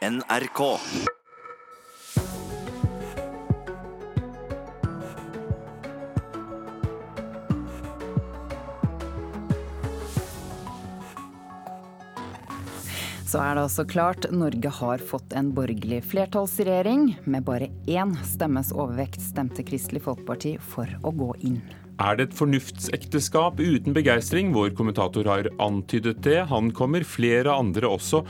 NRK. Så er det altså klart, Norge har fått en borgerlig flertallsregjering. Med bare én stemmes overvekt stemte Kristelig Folkeparti for å gå inn. Er det et fornuftsekteskap uten begeistring? Vår kommentator har antydet det. Han kommer, flere andre også.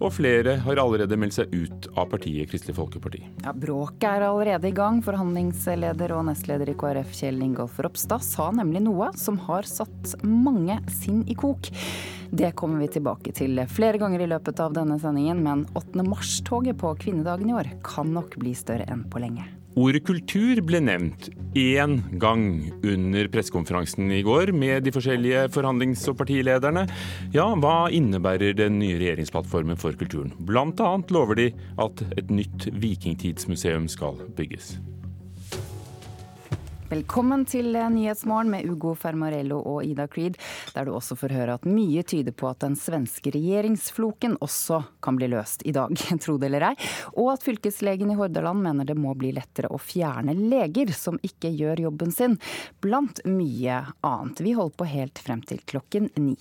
Og flere har allerede meldt seg ut av partiet Kristelig Folkeparti. Ja, Bråket er allerede i gang. Forhandlingsleder og nestleder i KrF Kjell Ingolf Ropstad sa nemlig noe som har satt mange sinn i kok. Det kommer vi tilbake til flere ganger i løpet av denne sendingen, men 8. mars-toget på kvinnedagen i år kan nok bli større enn på lenge. Ordet kultur ble nevnt én gang under pressekonferansen i går med de forskjellige forhandlings- og partilederne. Ja, hva innebærer den nye regjeringsplattformen for kulturen? Blant annet lover de at et nytt vikingtidsmuseum skal bygges. Velkommen til Nyhetsmorgen med Ugo Fermarello og Ida Creed, der du også får høre at mye tyder på at den svenske regjeringsfloken også kan bli løst i dag, tro det eller ei, og at fylkeslegen i Hordaland mener det må bli lettere å fjerne leger som ikke gjør jobben sin, blant mye annet. Vi holder på helt frem til klokken ni.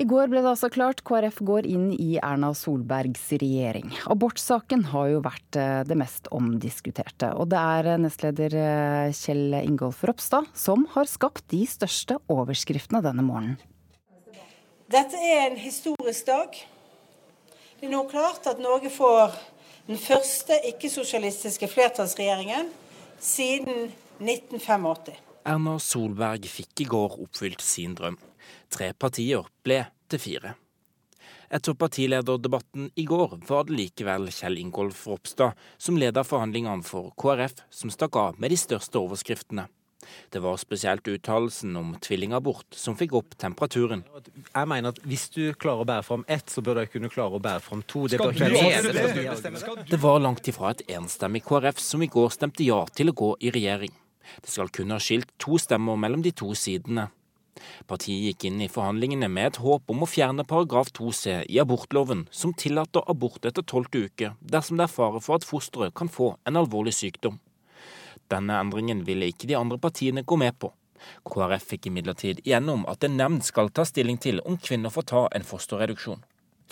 I går ble det altså klart KrF går inn i Erna Solbergs regjering. Abortsaken har jo vært eh, det mest omdiskuterte. Og det er eh, nestleder eh, Kjell Ingolf Ropstad som har skapt de største overskriftene denne morgenen. Dette er en historisk dag. Det er nå klart at Norge får den første ikke-sosialistiske flertallsregjeringen siden 1985. Erna Solberg fikk i går oppfylt sin drøm. Tre partier ble til fire. Etter partilederdebatten i går var det likevel Kjell Ingolf Ropstad som leder forhandlingene for KrF, som stakk av med de største overskriftene. Det var spesielt uttalelsen om tvillingabort som fikk opp temperaturen. Jeg mener at Hvis du klarer å bære fram ett, så bør du kunne klare å bære fram to. Det, bør ikke være det? Det var langt ifra et enstemmig KrF som i går stemte ja til å gå i regjering. Det skal kun ha skilt to stemmer mellom de to sidene. Partiet gikk inn i forhandlingene med et håp om å fjerne paragraf 2c i abortloven, som tillater abort etter tolvte uke dersom det er fare for at fosteret kan få en alvorlig sykdom. Denne endringen ville ikke de andre partiene gå med på. KrF fikk imidlertid igjennom at en nemnd skal ta stilling til om kvinner får ta en fosterreduksjon.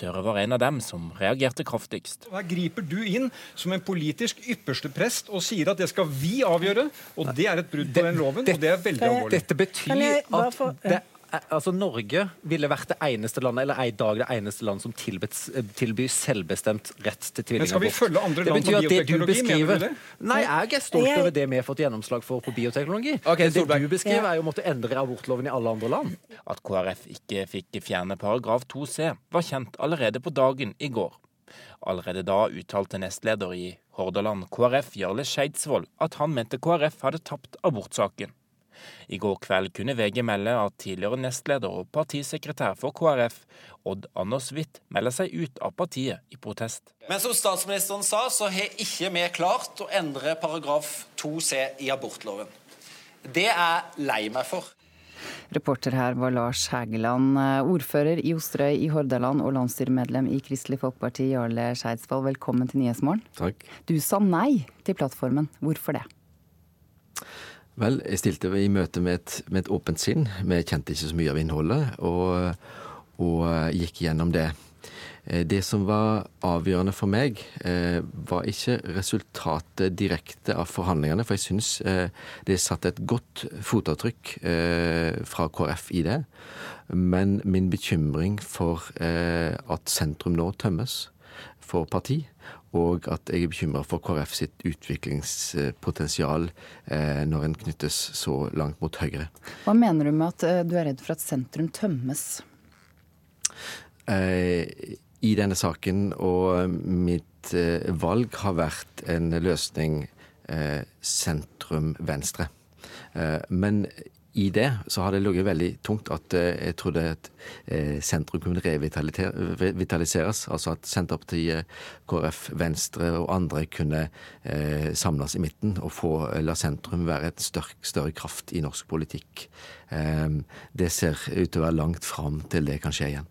Støre var en av dem som reagerte kraftigst. Her griper du inn som en politisk ypperste prest og sier at det skal vi avgjøre. Og det er et brudd på den loven, og det er veldig alvorlig. Dette betyr at det, altså Norge ville vært det eneste landet eller i dag det eneste land som tilbys, tilbyr selvbestemt rett til tvillingabort. Men skal vi følge andre land det betyr på at det du bioteknologi, mener beskriver det? Nei, jeg er stolt over det vi har fått gjennomslag for på bioteknologi. Okay, det du beskriver, er jo å måtte endre abortloven i alle andre land. At KrF ikke fikk fjerne paragraf 2c, var kjent allerede på dagen i går. Allerede da uttalte nestleder i Hordaland KrF Jarle Skeidsvold at han mente KrF hadde tapt abortsaken. I går kveld kunne VG melde at tidligere nestleder og partisekretær for KrF, Odd Anders Witt, melder seg ut av partiet i protest. Men som statsministeren sa, så har ikke vi klart å endre paragraf 2c i abortloven. Det er jeg lei meg for. Reporter her var Lars Hægeland, ordfører i Osterøy i Hordaland og landsstyremedlem i Kristelig Folkeparti, Jarle Skeidsvold. Velkommen til Nyhetsmorgen. Takk. Du sa nei til plattformen. Hvorfor det? Vel, jeg stilte i møte med et, med et åpent sinn. Vi kjente ikke så mye av innholdet, og, og gikk gjennom det. Eh, Det som var avgjørende for meg, eh, var ikke resultatet direkte av forhandlingene, for jeg syns eh, det satte satt et godt fotavtrykk eh, fra KrF i det. Men min bekymring for eh, at sentrum nå tømmes for parti, og at jeg er bekymra for KrF sitt utviklingspotensial eh, når en knyttes så langt mot høyre. Hva mener du med at eh, du er redd for at sentrum tømmes? Eh, I denne saken, og mitt eh, valg har vært en løsning eh, sentrum-venstre. Eh, men i det så har det ligget veldig tungt at eh, jeg trodde at eh, sentrum kunne revitaliseres. Altså at Senterpartiet, KrF, Venstre og andre kunne eh, samles i midten og få la sentrum være et større, større kraft i norsk politikk. Eh, det ser ut til å være langt fram til det kan skje igjen.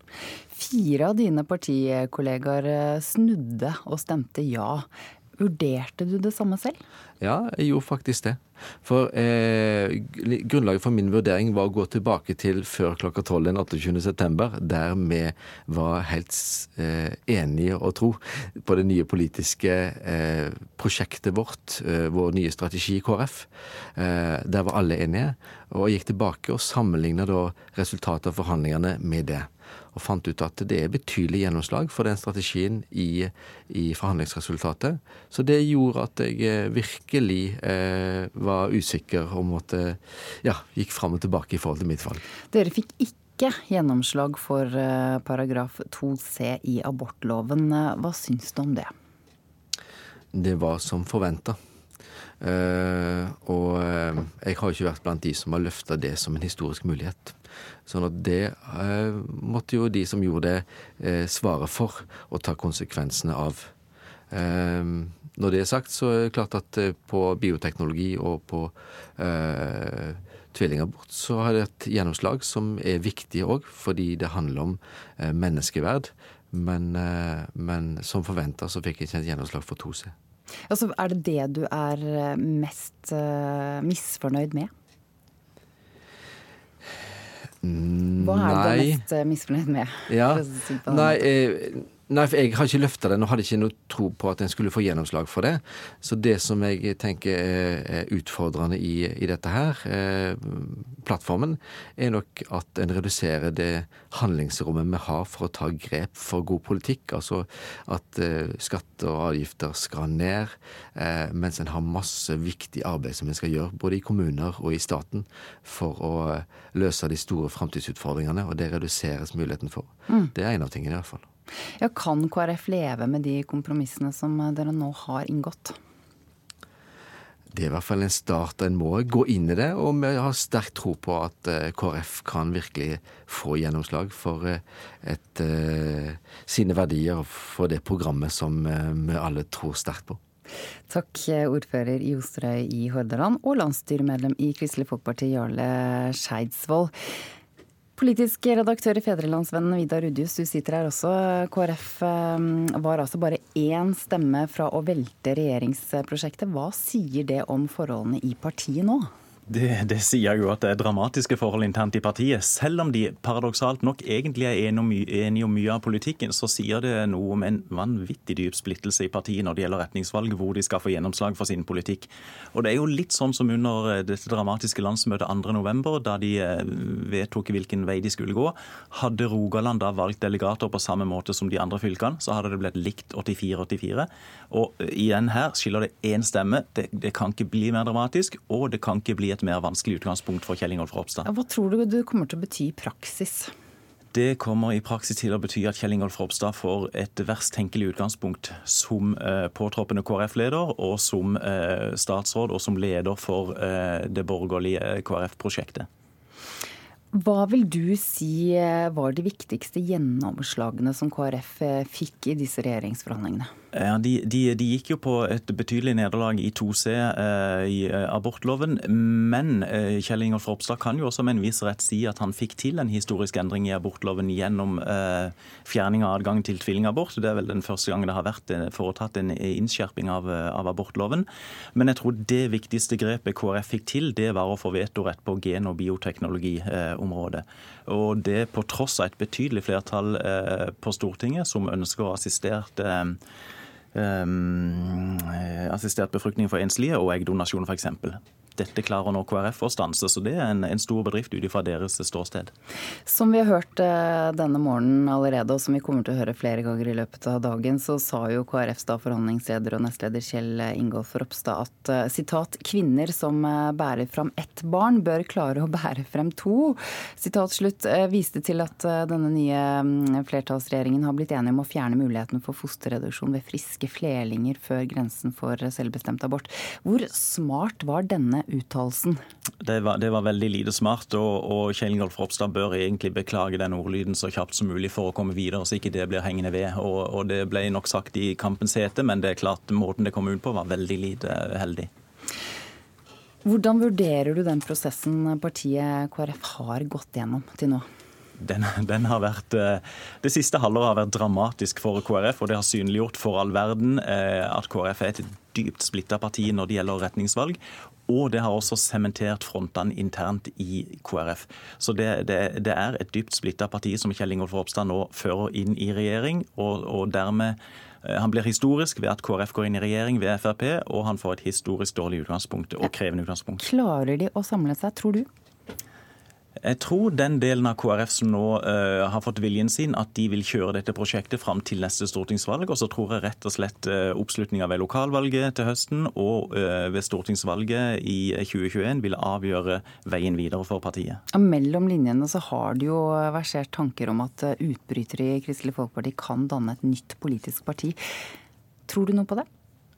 Fire av dine partikollegaer snudde og stemte ja. Vurderte du det samme selv? Ja, jeg gjorde faktisk det. For eh, grunnlaget for min vurdering var å gå tilbake til før klokka tolv den 28.9., der vi var helt eh, enige å tro på det nye politiske eh, prosjektet vårt, eh, vår nye strategi i KrF. Eh, der var alle enige, og gikk tilbake og sammenligna resultatet av forhandlingene med det og fant ut at det er betydelig gjennomslag for den strategien i, i forhandlingsresultatet. Så det gjorde at jeg eh, virkelig eh, var usikker og måtte ja, gikk fram og tilbake i forhold til mitt valg. Dere fikk ikke gjennomslag for eh, paragraf 2c i abortloven. Hva syns du om det? Det var som forventa. Uh, og uh, jeg har ikke vært blant de som har løfta det som en historisk mulighet. Sånn at det uh, måtte jo de som gjorde det, svare for og ta konsekvensene av. når det er sagt, så er det klart at på bioteknologi og på tvillingabort så har det et gjennomslag som er viktig òg, fordi det handler om menneskeverd. Men, men som forventa så fikk jeg ikke et gjennomslag for 2C. Altså, er det det du er eh, mest misfornøyd med? Hva er du mest uh, misfornøyd med? Ja. Nei, eh, Nei, for jeg har ikke løfta den og hadde ikke noe tro på at en skulle få gjennomslag for det. Så det som jeg tenker er utfordrende i, i dette her, eh, plattformen, er nok at en reduserer det handlingsrommet vi har for å ta grep for god politikk. Altså at eh, skatter og avgifter skal ned, eh, mens en har masse viktig arbeid som en skal gjøre, både i kommuner og i staten, for å løse de store framtidsutfordringene. Og det reduseres muligheten for. Mm. Det er en av tingene, i hvert fall. Ja, kan KrF leve med de kompromissene som dere nå har inngått? Det er i hvert fall en start. En må gå inn i det. Og vi har sterk tro på at eh, KrF kan virkelig få gjennomslag for eh, et, eh, sine verdier og for det programmet som vi alle tror sterkt på. Takk, ordfører i Osterøy i Hordaland og landsstyremedlem i Kristelig Folkeparti, Jarle Skeidsvold. Politisk redaktør i Fedrelandsvennen Vidar Rudius, du sitter her også. KrF eh, var altså bare én stemme fra å velte regjeringsprosjektet. Hva sier det om forholdene i partiet nå? Det, det, sier jo at det er dramatiske forhold internt i partiet. Selv om de paradoksalt nok egentlig er enige om, mye av politikken, så sier det noe om en vanvittig dyp splittelse i partiet når det gjelder retningsvalg, hvor de skal få gjennomslag for sin politikk. Og Det er jo litt sånn som under eh, dette dramatiske landsmøtet 2.11., da de eh, vedtok hvilken vei de skulle gå. Hadde Rogaland da valgt delegater på samme måte som de andre fylkene, så hadde det blitt likt 84-84. Og eh, igjen her skiller det én stemme. Det, det kan ikke bli mer dramatisk, og det kan ikke bli et et mer vanskelig utgangspunkt for Kjell Ingolf Ropstad. Hva tror du det kommer til å bety i praksis? Det kommer i praksis til å bety at Kjell Ingolf Ropstad får et verst tenkelig utgangspunkt som eh, påtroppende KrF-leder og som eh, statsråd og som leder for eh, det borgerlige KrF-prosjektet. Hva vil du si var de viktigste gjennomslagene som KrF fikk i disse regjeringsforhandlingene? Ja, de, de, de, gikk jo på et betydelig nederlag i 2C eh, i eh, abortloven. Men eh, Kjell Ingolf Ropstad kan jo også med en viss rett si at han fikk til en historisk endring i abortloven gjennom eh, fjerning av adgang til tvillingabort. Det er vel den første gangen det har vært eh, foretatt en innskjerping av, eh, av, abortloven. Men jeg tror det viktigste grepet KrF fikk til, det var å få vetorett på gen- og bioteknologiområdet. Og det på tross av et betydelig flertall på Stortinget som ønsker å assistert assistert befruktning for enslige og eggdonasjon f.eks. Dette klarer nå KrF å stanse, så det er en, en stor bedrift ut ifra deres ståsted. Som vi har hørt eh, denne morgenen allerede, og som vi kommer til å høre flere ganger i løpet av dagen, så sa jo KrFs da forhandlingsleder og nestleder Kjell Ingolf Ropstad at eh, sitat, kvinner som eh, bærer fram ett barn, bør klare å bære frem to. Sitat slutt viste til at denne nye mm, flertallsregjeringen har blitt enige om å fjerne muligheten for fosterreduksjon ved friske flerlinger før grensen for selvbestemt abort. Hvor smart var denne uttalelsen? Det var, det var, veldig lite smart, og, og Kjell Ingolf Ropstad bør egentlig beklage den ordlyden så kjapt som mulig for å komme videre, så ikke det blir hengende ved. Og, og Det ble nok sagt i kampens hete, men det er klart måten det kom ut på var veldig lite heldig. Hvordan vurderer du den prosessen partiet KrF har gått gjennom til nå? Den, den, har vært, Det siste halvåret har vært dramatisk for KrF, og det har synliggjort for all verden at KrF er et dypt splitta parti når det gjelder retningsvalg. Og det har også sementert frontene internt i KrF. Så det, det, det er et dypt splitta parti som Kjell Ingolf Ropstad nå fører inn i regjering, og, og dermed Eh, han blir historisk ved at KrF går inn i regjering ved Frp, og han får et historisk dårlig utgangspunkt og krevende utgangspunkt. Klarer de å samle seg, tror du? Jeg tror den delen av KrF som nå uh, har fått viljen sin, at de vil kjøre dette prosjektet fram til neste stortingsvalg. Og så tror jeg rett og slett uh, oppslutninga ved lokalvalget til høsten og uh, ved stortingsvalget i 2021 vil avgjøre veien videre for partiet. Ja, mellom linjene så har det jo versert tanker om at utbrytere i Kristelig Folkeparti kan danne et nytt politisk parti. Tror du noe på det?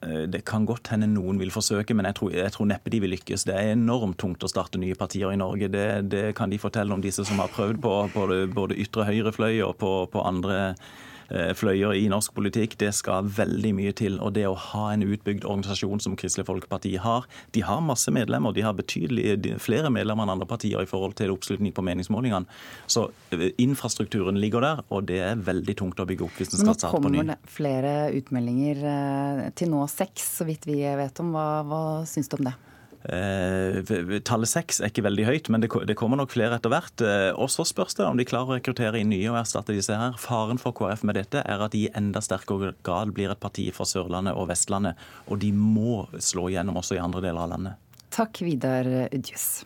Eh, det kan godt hende noen vil forsøke, men jeg tror, jeg tror, neppe de vil lykkes. Det er enormt tungt å starte nye partier i Norge. Det, det kan de fortelle om disse som har prøvd på, på både ytre høyrefløy og på, på andre fløyer i norsk politikk. Det skal veldig mye til. Og det å ha en utbygd organisasjon som Kristelig Folkeparti har De har masse medlemmer, de har betydelig flere medlemmer enn andre partier i forhold til oppslutning på meningsmålingene. Så eh, infrastrukturen ligger der, og det er veldig tungt å bygge opp hvis den skal starte på ny. Nå kommer det flere utmeldinger, eh, til nå seks, så vidt vi vet om. Hva, hva syns du om det? Eh, tallet seks er ikke veldig høyt, men det kommer nok flere etter hvert. Eh, og Så spørs det om de klarer å rekruttere inn nye og erstatte disse her. Faren for KrF med dette er at de i enda sterkere grad blir et parti for Sørlandet og Vestlandet. Og de må slå igjennom også i andre deler av landet. Takk, Vidar Udjus.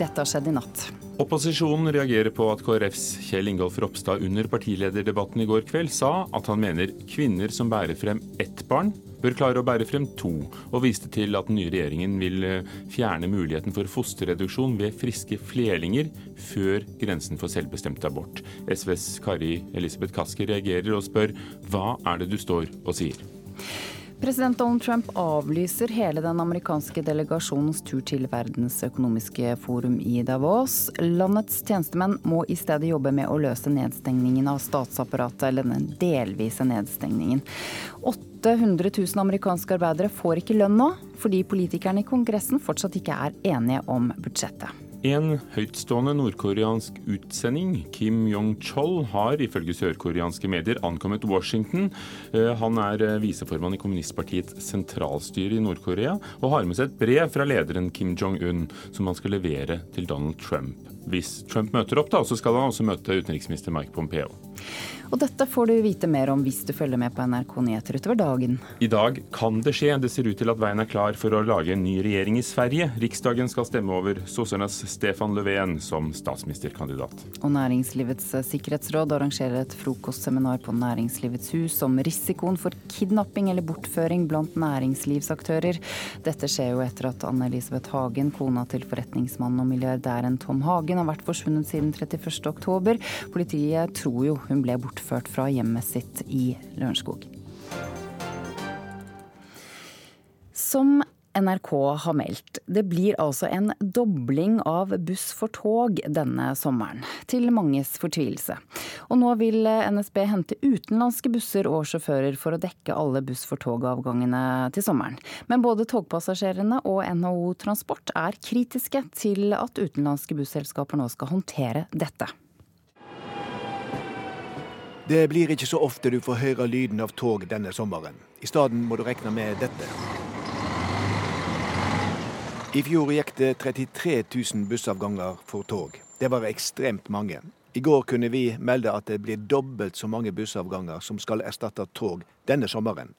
Dette har skjedd i natt. Opposisjonen reagerer på at KrFs Kjell Ingolf Ropstad under partilederdebatten i går kveld sa at han mener kvinner som bærer frem ett barn, bør klare å bære frem to, og viste til at den nye regjeringen vil eh, fjerne muligheten for fosterreduksjon ved friske flerlinger før grensen for selvbestemt abort. SVs Kari Elisabeth Kaski reagerer og spør hva er det du står og sier? President Donald Trump avlyser hele den amerikanske delegasjonens tur til Verdens økonomiske forum i Davos. Landets tjenestemenn må i stedet jobbe med å løse nedstengningen av statsapparatet, eller den delvise nedstengningen. 800 000 amerikanske arbeidere får ikke lønn nå, fordi politikerne i Kongressen fortsatt ikke er enige om budsjettet. En høytstående nordkoreansk utsending, Kim Jong-chol, har ifølge sørkoreanske medier ankommet Washington. Eh, han er eh, viseformann i kommunistpartiets sentralstyre i Nord-Korea, og har med seg et brev fra lederen Kim Jong-un som han skal levere til Donald Trump. Hvis Trump møter opp, da, så skal han også møte utenriksminister Mike Pompeo. Og dette får du vite mer om hvis du følger med på NRK Nyheter utover dagen. I dag kan det skje. Det ser ut til at veien er klar for å lage en ny regjering i Sverige. Riksdagen skal stemme over sossernes Stefan Löfven som statsministerkandidat. Og Næringslivets sikkerhetsråd arrangerer et frokostseminar på Næringslivets hus om risikoen for kidnapping eller bortføring blant næringslivsaktører. Dette skjer jo etter at Anne-Elisabeth Hagen, kona til forretningsmannen og milliardæren Tom Hagen, har vært forsvunnet siden 31.10. Politiet tror jo hun ble bortført bortført fra hjemmet sitt i Lørenskog. Som NRK har meldt. Det blir altså en dobling av buss for tog denne sommeren, til manges fortvilelse. Og nå vil NSB hente utenlandske busser og sjåfører for å dekke alle buss for tog-avgangene til sommeren. Men både togpassasjerene og NHO Transport er kritiske til at utenlandske busselskaper nå skal håndtere dette. Det blir ikke så ofte du får høre lyden av tog denne sommeren. I stedet må du regne med dette. I fjor gikk det 33 000 bussavganger for tog. Det var ekstremt mange. I går kunne vi melde at det blir dobbelt så mange bussavganger som skal erstatte tog denne sommeren.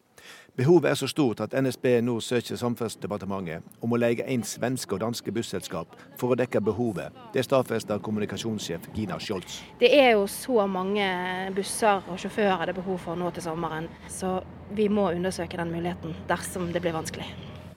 Behovet er så stort at NSB nå søker Samferdselsdepartementet om å leie inn svenske og danske busselskap for å dekke behovet. Det stadfester kommunikasjonssjef Gina Scholz. Det er jo så mange busser og sjåfører det er behov for nå til sommeren, så vi må undersøke den muligheten dersom det blir vanskelig.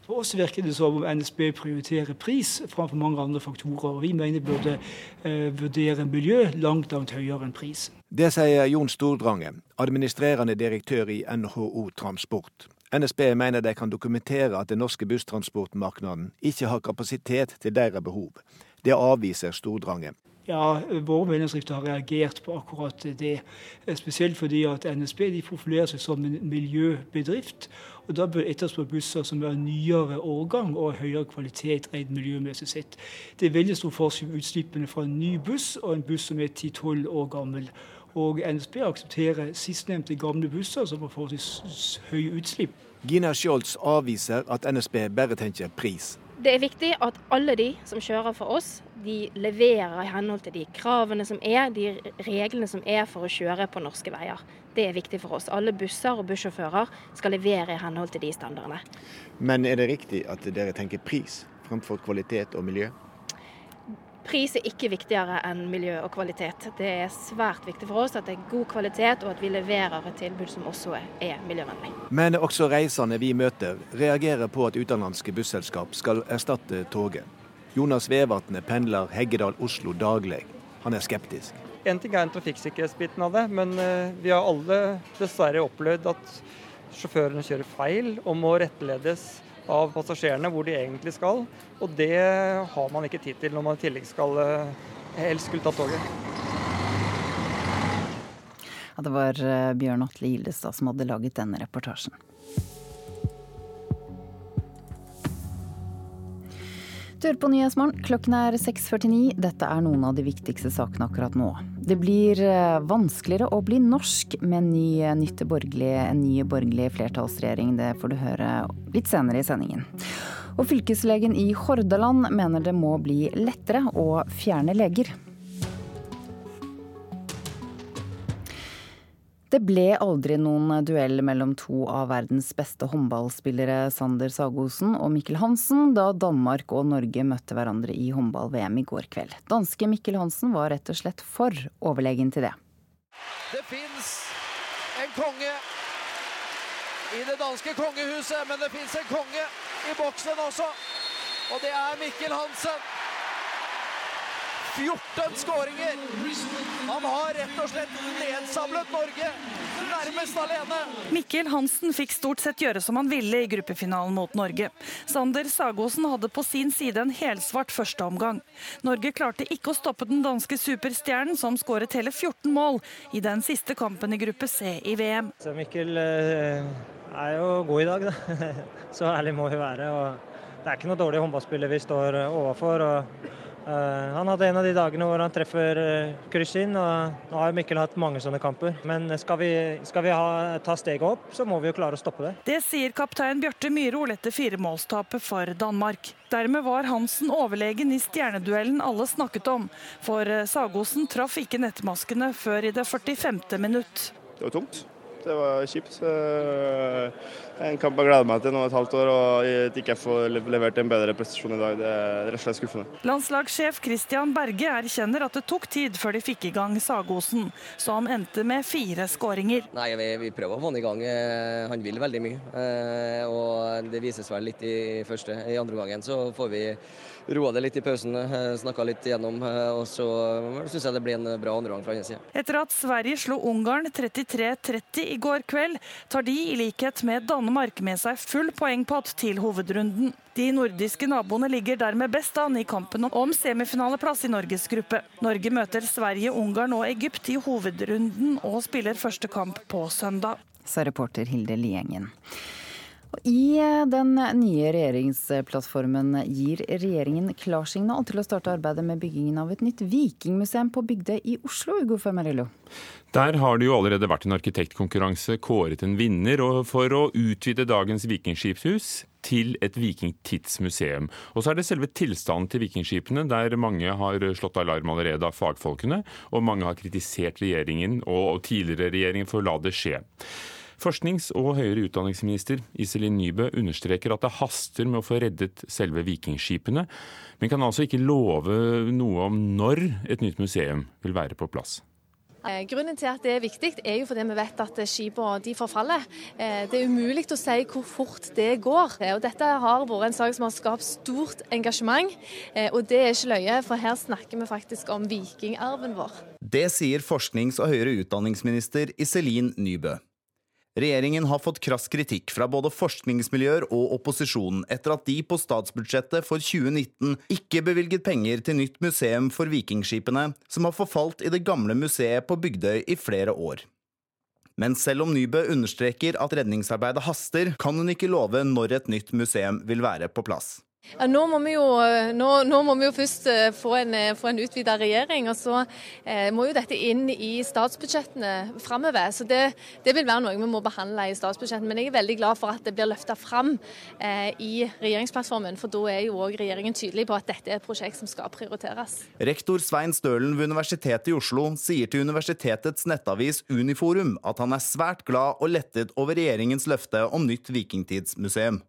For oss virker det som om NSB prioriterer pris framfor mange andre faktorer. og Vi mener burde eh, vurdere miljø langt langt høyere enn pris. Det sier Jon Stordrange, administrerende direktør i NHO Transport. NSB mener de kan dokumentere at den norske busstransportmarkedet ikke har kapasitet til deres behov. Det avviser Stordrange. Ja, våre medlemsdrifter har reagert på akkurat det. Spesielt fordi at NSB de profilerer seg som en miljøbedrift. og Da bør etterspørre busser som er nyere årgang og høyere kvalitet rent miljømessig sett. Det er veldig stor forskjell på utslippene fra en ny buss og en buss som er 10-12 år gammel. Og NSB aksepterer sistnevnte gamle busser som har forholdsvis høye utslipp. Gina Scholz avviser at NSB bare tenker pris. Det er viktig at alle de som kjører for oss, de leverer i henhold til de kravene som er, de reglene som er for å kjøre på norske veier. Det er viktig for oss. Alle busser og bussjåfører skal levere i henhold til de standardene. Men er det riktig at dere tenker pris fremfor kvalitet og miljø? Pris er ikke viktigere enn miljø og kvalitet. Det er svært viktig for oss at det er god kvalitet, og at vi leverer et tilbud som også er miljøvennlig. Men også reisende vi møter, reagerer på at utenlandske busselskap skal erstatte toget. Jonas Vevatnet pendler Heggedal-Oslo daglig. Han er skeptisk. En ting er en trafikksikkerhetsbiten av det, men eh, vi har alle dessverre opplevd at sjåførene kjører feil og må rettledes av passasjerene hvor de egentlig skal. Og det har man ikke tid til når man i tillegg skal eh, helst skulle ta toget. Ja, det var eh, Bjørn Atle Gildestad som hadde laget denne reportasjen. Du på Nyhetsmorgen. Klokken er 6.49. Dette er noen av de viktigste sakene akkurat nå. Det blir eh, vanskeligere å bli norsk med ny, nytte borgerlig, en ny borgerlig flertallsregjering. Det får du høre litt senere i sendingen. Og fylkeslegen i Hordaland mener det må bli lettere å fjerne leger. Det ble aldri noen duell mellom to av verdens beste håndballspillere, Sander Sagosen og Mikkel Hansen, da Danmark og Norge møtte hverandre i håndball-VM i går kveld. Danske Mikkel Hansen var rett og slett for overlegen til det. Det fins en konge i det danske kongehuset, men det fins en konge i boksen også. Og det er Mikkel Hansen. 14 skåringer. Han har rett og slett nedsamlet Norge nærmest alene. Mikkel Hansen fikk stort sett gjøre som han ville i gruppefinalen mot Norge. Sander Sagosen hadde på sin side en helsvart førsteomgang. Norge klarte ikke å stoppe den danske superstjernen, som skåret hele 14 mål i den siste kampen i gruppe C i VM. Så Mikkel eh, er jo god i dag, da. Så ærlig må vi være. og det er ikke noe dårlig håndballspiller vi står overfor. og han hadde en av de dagene hvor han treffer uh, kryss inn, og nå har Mikkel hatt mange sånne kamper. Men skal vi, skal vi ha, ta steget opp, så må vi jo klare å stoppe det. Det sier kaptein Bjarte Myhrol etter firemålstapet for Danmark. Dermed var Hansen overlegen i stjerneduellen alle snakket om, for eh, Sagosen traff ikke nettmaskene før i det 45. minutt. Det var tungt. Det var kjipt. En kamp jeg gleder meg til nå et halvt år, og at ikke jeg får levert en bedre prestasjon i dag, det er rett og slett skuffende. Landslagssjef Christian Berge erkjenner at det tok tid før de fikk i gang Sagosen, så han endte med fire skåringer. Nei, vi, vi, prøver å få han i gang. Eh, han vil veldig mye. Eh, og det vises vel litt i første. I andre gangen så får vi roa det litt i pausen, eh, snakka litt igjennom. Eh, og så syns jeg det blir en bra andreomgang fra hennes side. Etter at Sverige slo Ungarn 33-30 i går kveld, tar de i likhet med Danmark med seg full poengpott til hovedrunden. De nordiske naboene ligger dermed best an i kampen om semifinaleplass i Norges gruppe. Norge møter Sverige, Ungarn og Egypt i hovedrunden og spiller første kamp på søndag. Sa reporter Hilde Liengen. I eh, den nye regjeringsplattformen gir regjeringen klarsignal til å starte arbeidet med byggingen av et nytt vikingmuseum på Bygdøy i Oslo. Ugo Fermarello. Der har det jo allerede vært en arkitektkonkurranse, kåret en vinner for å utvide dagens vikingskipshus til et vikingtidsmuseum. Og så er det selve tilstanden til vikingskipene, der mange har slått alarm allerede av fagfolkene, og mange har kritisert regjeringen og tidligere regjeringen for å la det skje. Forsknings- og høyere utdanningsminister Iselin Nybø understreker at det haster med å få reddet selve vikingskipene, men kan altså ikke love noe om når et nytt museum vil være på plass. Eh, grunnen til at det er viktig, er jo fordi vi vet at skipene forfaller. Eh, det er umulig å si hvor fort det går. Eh, og Dette har vært en sak som har skapt stort engasjement, og det er ikke løye, for her snakker vi faktisk om vikingarven vår. Det sier forsknings- og høyere utdanningsminister Iselin Nybø. Regjeringen har fått krass kritikk fra både forskningsmiljøer og opposisjonen etter at de på statsbudsjettet for 2019 ikke bevilget penger til nytt museum for vikingskipene, som har forfalt i det gamle museet på Bygdøy i flere år. Men selv om Nybø understreker at redningsarbeidet haster, kan hun ikke love når et nytt museum vil være på plass. Ja, nå, må jo, nå, nå, må vi jo, først eh, få en, eh, få en utvida regjering, og så eh, må jo dette inn i statsbudsjettene framover. Så det, det, vil være noe vi må behandle i statsbudsjettene. Men jeg er veldig glad for at det blir løfta fram eh, i regjeringsplattformen, for da er jo òg regjeringen tydelig på at dette er et prosjekt som skal prioriteres. Rektor Svein Stølen ved Universitetet i Oslo sier til universitetets nettavis Uniforum at han er svært glad og lettet over regjeringens løfte om nytt vikingtidsmuseum.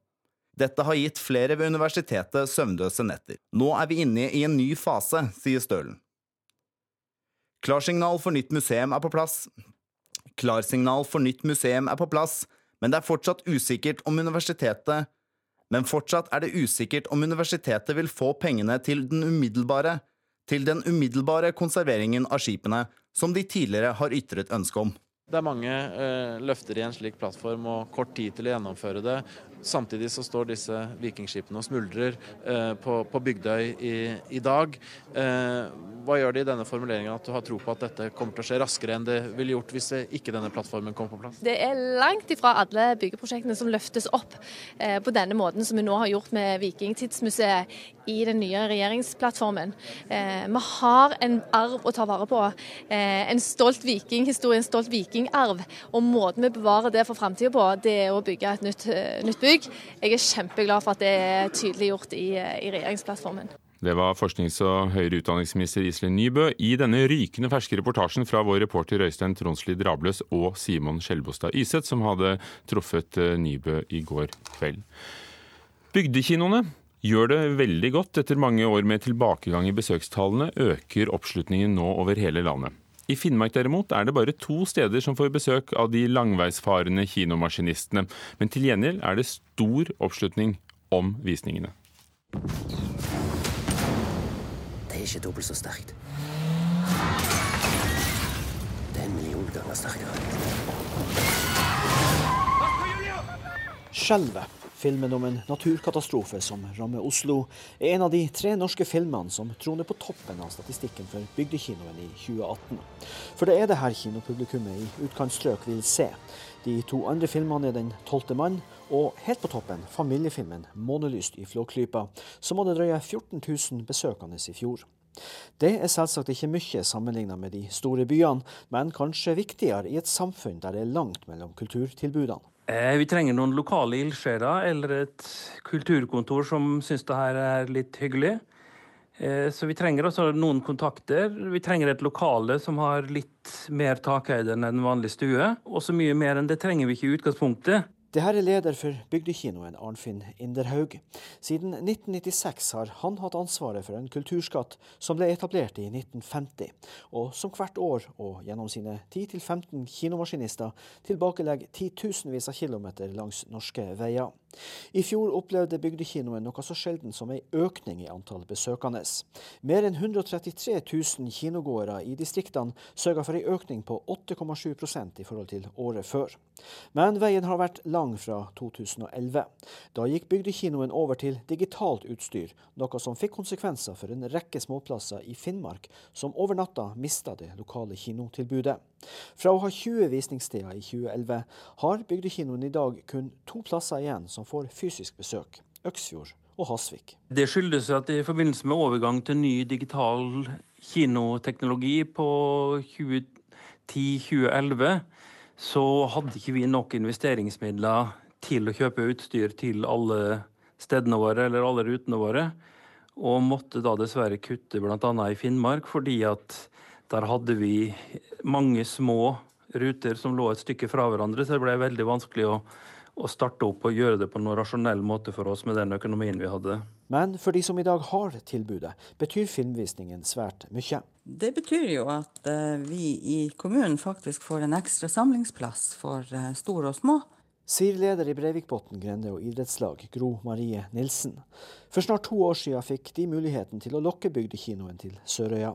Dette har gitt flere ved universitetet søvnløse netter. Nå er vi inne i en ny fase, sier Stølen. Klarsignal for nytt museum er på plass. Klarsignal for nytt museum er på plass, men det er fortsatt usikkert om universitetet Men fortsatt er det usikkert om universitetet vil få pengene til den umiddelbare til den umiddelbare konserveringen av skipene, som de tidligere har ytret ønske om. Det er mange eh, løfter i en slik plattform og kort tid til å gjennomføre det. Samtidig så står disse vikingskipene og smuldrer eh, på, på, Bygdøy i, i dag. Eh, hva gjør det i denne formuleringen at du har tro på at dette kommer til å skje raskere enn det ville gjort hvis ikke denne plattformen kom på plass? Det er langt ifra alle byggeprosjektene som løftes opp eh, på denne måten som vi nå har gjort med Vikingtidsmuseet i den nye regjeringsplattformen. Eh, vi har en arv å ta vare på. Eh, en stolt vikinghistorie, en stolt vikingarv. Og måten vi bevarer det for framtida på, det er å bygge et nytt, eh, nytt bygg. Jeg er kjempeglad for at det er tydeliggjort i, i regjeringsplattformen. Det var forsknings- og høyere utdanningsminister Iselin Nybø i denne rykende ferske reportasjen fra vår reporter Øystein Tronsli Drabløs og Simon Skjelbostad Iseth, som hadde truffet eh, Nybø i går kveld. Bygdekinoene gjør det veldig godt. Etter mange år med tilbakegang i besøkstallene øker oppslutningen nå over hele landet. I Finnmark derimot er det bare to steder som får besøk av de langveisfarende kinomaskinistene. Men til gjengjeld er det stor oppslutning om visningene. Det er ikke dobbelt så sterkt. Det er en million ganger sterkere. Skjelvet Filmen om en naturkatastrofe som rammer Oslo, er en av de tre norske filmene som troner på toppen av statistikken for bygdekinoen i 2018. For det er det her kinopublikummet i utkantstrøk vil se. De to andre filmene er 'Den tolvte mann' og helt på toppen familiefilmen 'Månelyst i Flåklypa', som hadde drøye 14 000 besøkende i fjor. Det er selvsagt ikke mye sammenlignet med de store byene, men kanskje viktigere i et samfunn der det er langt mellom kulturtilbudene. Eh, vi trenger noen lokale ildsjeler eller et kulturkontor som syns det her er litt hyggelig. Eh, så vi trenger også noen kontakter. Vi trenger et lokale som har litt mer takhøyde enn en vanlig stue. Og så mye mer enn det trenger vi ikke i utgangspunktet. Det her er leder for bygdekinoen Arnfinn Inderhaug. Siden 1996 har han hatt ansvaret for en kulturskatt som ble etablert i 1950, og som hvert år og gjennom sine 10-15 kinomaskinister tilbakelegger titusenvis av kilometer langs norske veier. I fjor opplevde bygdekinoen noe så sjelden som ei økning i antall besøkende. Mer enn 133 000 kinogåere i distriktene sørga for ei økning på 8,7% i forhold til året før. Men veien har vært lang fra 2011. Da gikk bygdekinoen over til digitalt utstyr, noe som fikk konsekvenser for en rekke småplasser i Finnmark, som over natta mista det lokale kinotilbudet. Fra å ha 20 visningssteder i 2011, har bygdekinoen i dag kun to plasser igjen som får fysisk besøk. Øksfjord og Hasvik. Det skyldes at i forbindelse med overgang til ny digital kinoteknologi på 2010-2011, så hadde ikke vi nok investeringsmidler til å kjøpe utstyr til alle stedene våre eller alle rutene våre. Og måtte da dessverre kutte bl.a. i Finnmark, fordi at der hadde vi mange små ruter som lå et stykke fra hverandre, så det ble veldig vanskelig å å starte opp og gjøre det på noen rasjonell måte for oss med den økonomien vi hadde. Men for de som i dag har tilbudet, betyr filmvisningen svært mye. Det betyr jo at uh, vi i kommunen faktisk får en ekstra samlingsplass for uh, store og små. Sier leder i Breivikbotn grende- og idrettslag, Gro Marie Nilsen. For snart to år siden fikk de muligheten til å lokke bygdekinoen til Sørøya.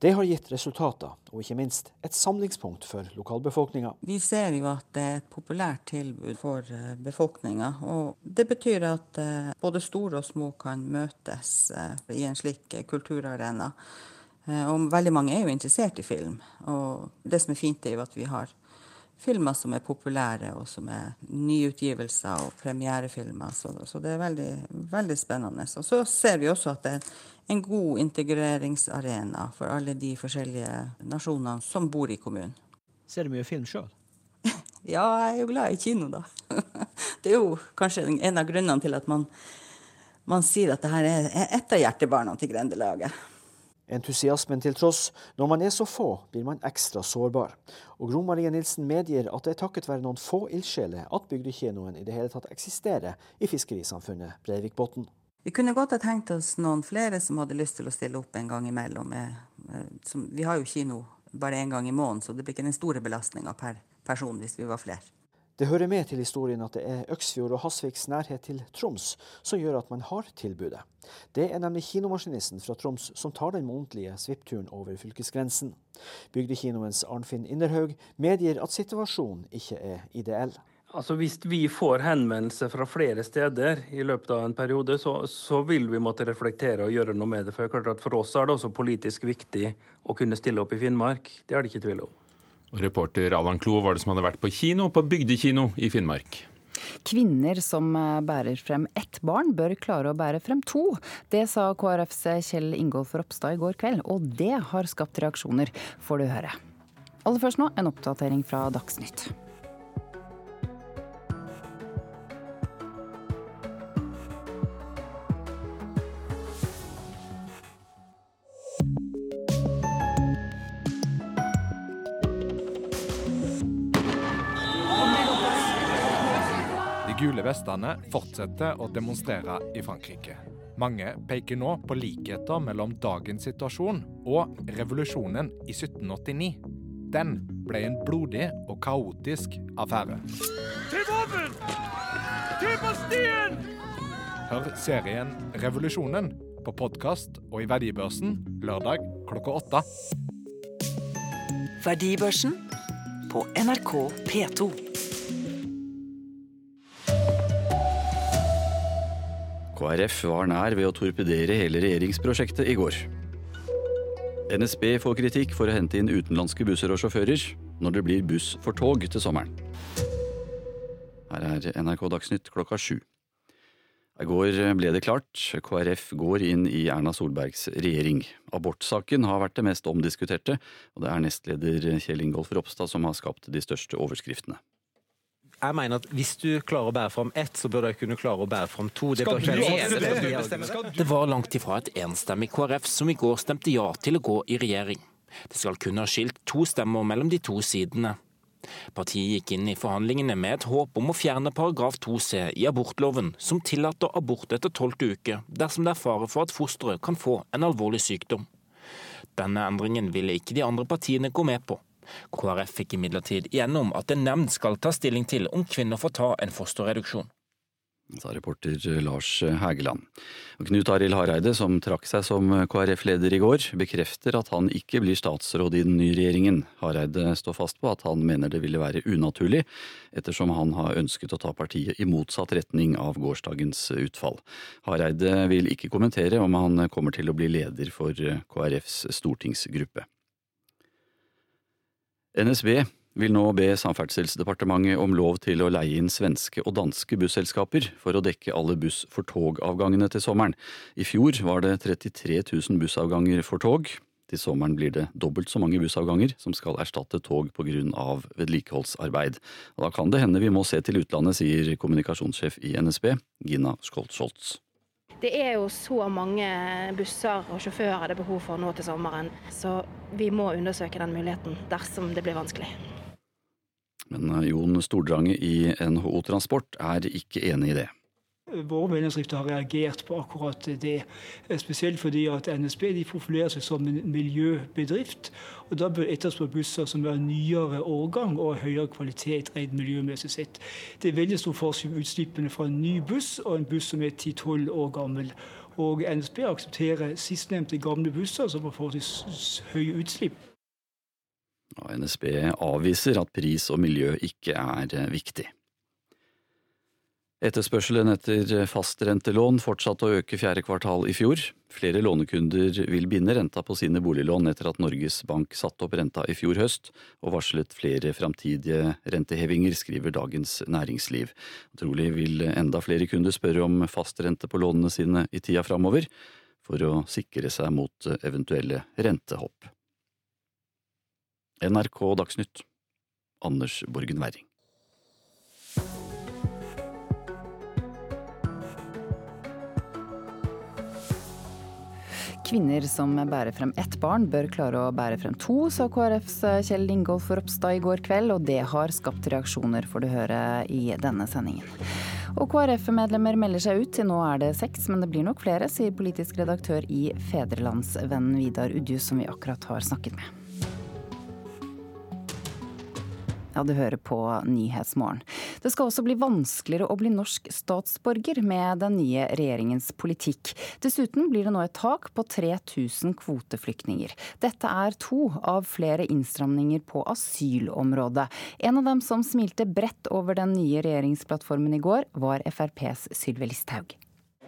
Det har gitt resultater, og ikke minst et samlingspunkt for lokalbefolkninga. Vi ser jo at det er et populært tilbud for eh, befolkninga. Og det betyr at eh, både store og små kan møtes eh, i en slik kulturarena. Og veldig mange er jo interessert i film. Og det som er fint, er jo at vi har filmer som er populære, og som er nyutgivelser og premierefilmer. Så, så det er veldig, veldig, spennende. Og så ser vi også at det er en god integreringsarena for alle de forskjellige nasjonene som bor i kommunen. Ser du mye film sjøl? ja, jeg er jo glad i kino, da. det er jo kanskje en av grunnene til at man, man sier at dette er et av hjertebarna til Grendelaget. Entusiasmen til tross, når man er så få, blir man ekstra sårbar. Og Gro Marie Nilsen medgir at det er takket være noen få ildsjeler at bygdekinoen i det hele tatt eksisterer i fiskerisamfunnet Breivikbotn. Vi kunne godt ha tenkt oss noen flere som hadde lyst til å stille opp en gang imellom. Vi har jo kino bare én gang i måneden, så det blir ikke den store belastninga per person hvis vi var flere. Det hører med til historien at det er Øksfjord og Hasviks nærhet til Troms som gjør at man har tilbudet. Det er nemlig kinomaskinisten fra Troms som tar den månedlige svippturen over fylkesgrensen. Bygdekinoens Arnfinn Inderhaug medgir at situasjonen ikke er ideell. Altså Hvis vi får henvendelser fra flere steder i løpet av en periode, så, så, vil vi måtte reflektere og gjøre noe med det. For, for oss er det også politisk viktig å kunne stille opp i Finnmark. Det er det ikke tvil om. Reporter Allan Klo var det som hadde vært på kino på bygdekino i Finnmark. Kvinner som eh, bærer frem ett barn, bør klare å bære frem to. Det sa KrFs Kjell Ingolf Ropstad i går kveld, og det har skapt reaksjoner, får du høre. Aller først nå en oppdatering fra Dagsnytt. Gule vestene fortsetter å demonstrere i Frankrike. Mange peker nå på likheter mellom dagens situasjon og revolusjonen i 1789. Den ble en blodig og kaotisk affære. Til våpen! Til Bastien! Hør serien Revolusjonen på podkast og i Verdibørsen lørdag klokka åtte. Verdibørsen på NRK P2. KrF var nær ved å torpedere hele regjeringsprosjektet i går. NSB får kritikk for å hente inn utenlandske busser og sjåfører når det blir buss for tog til sommeren. Her er NRK Dagsnytt klokka sju. I går ble det klart. KrF går inn i Erna Solbergs regjering. Abortsaken har vært det mest omdiskuterte, og det er nestleder Kjell Ingolf Ropstad som har skapt de største overskriftene jeg mener at hvis du klarer å bære fram ett, så bør du kunne klare å bære fram to. Det, det var langt ifra et enstemmig KrF som i går stemte ja til å gå i regjering. Det skal kun ha skilt to stemmer mellom de to sidene. Partiet gikk inn i forhandlingene med et håp om å fjerne paragraf 2c i abortloven, som tillater abort etter tolvte uke dersom det er fare for at fosteret kan få en alvorlig sykdom. Denne endringen ville ikke de andre partiene gå med på. KrF fikk imidlertid gjennom at en nemnd skal ta stilling til om kvinner får ta en fosterreduksjon. Sa reporter Lars Hægeland. Knut Arild Hareide, som trakk seg som KrF-leder i går, bekrefter at han ikke blir statsråd i den nye regjeringen. Hareide står fast på at han mener det ville være unaturlig, ettersom han har ønsket å ta partiet i motsatt retning av gårsdagens utfall. Hareide vil ikke kommentere om han kommer til å bli leder for KrFs stortingsgruppe. NSB vil nå be Samferdselsdepartementet om lov til å leie inn svenske og danske busselskaper for å dekke alle buss for togavgangene til sommeren. I fjor var det 33 000 bussavganger for tog. Til sommeren blir det dobbelt så mange bussavganger som skal erstatte tog pga. vedlikeholdsarbeid. Og da kan det hende vi må se til utlandet, sier kommunikasjonssjef i NSB, Gina Scholz. Det er jo så mange busser og sjåfører det er behov for nå til sommeren, så vi må undersøke den muligheten dersom det blir vanskelig. Men eh, Jon Stordrange i NHO Transport er ikke enig i det. Våre medlemsdrifter har reagert på akkurat det. Spesielt fordi at NSB profilerer seg som en miljøbedrift. og Da bør etterspørre busser som er nyere årgang og høyere kvalitet rent miljømessig sett. Det er veldig stor forskjell på utslippene fra en ny buss og en buss som er 10-12 år gammel. Og NSB aksepterer sistnevnte gamle busser som har forholdsvis høye utslipp. NSB avviser at pris og miljø ikke er viktig. Etterspørselen etter fastrentelån fortsatte å øke fjerde kvartal i fjor. Flere lånekunder vil binde renta på sine boliglån etter at Norges Bank satte opp renta i fjor høst og varslet flere framtidige rentehevinger, skriver Dagens Næringsliv. Trolig vil enda flere kunder spørre om fastrente på lånene sine i tida framover, for å sikre seg mot eventuelle rentehopp. NRK Dagsnytt Anders Borgen Werring. Kvinner som bærer frem ett barn, bør klare å bære frem to, sa KrFs Kjell Ingolf Ropstad i går kveld, og det har skapt reaksjoner, får du høre i denne sendingen. Og KrF-medlemmer melder seg ut, til nå er det seks, men det blir nok flere, sier politisk redaktør i Fedrelandsvennen Vidar Udjus, som vi akkurat har snakket med. Ja, du hører på Nyhetsmorgen. Det skal også bli vanskeligere å bli norsk statsborger med den nye regjeringens politikk. Dessuten blir det nå et tak på 3000 kvoteflyktninger. Dette er to av flere innstramninger på asylområdet. En av dem som smilte bredt over den nye regjeringsplattformen i går, var FrPs Sylvi Listhaug.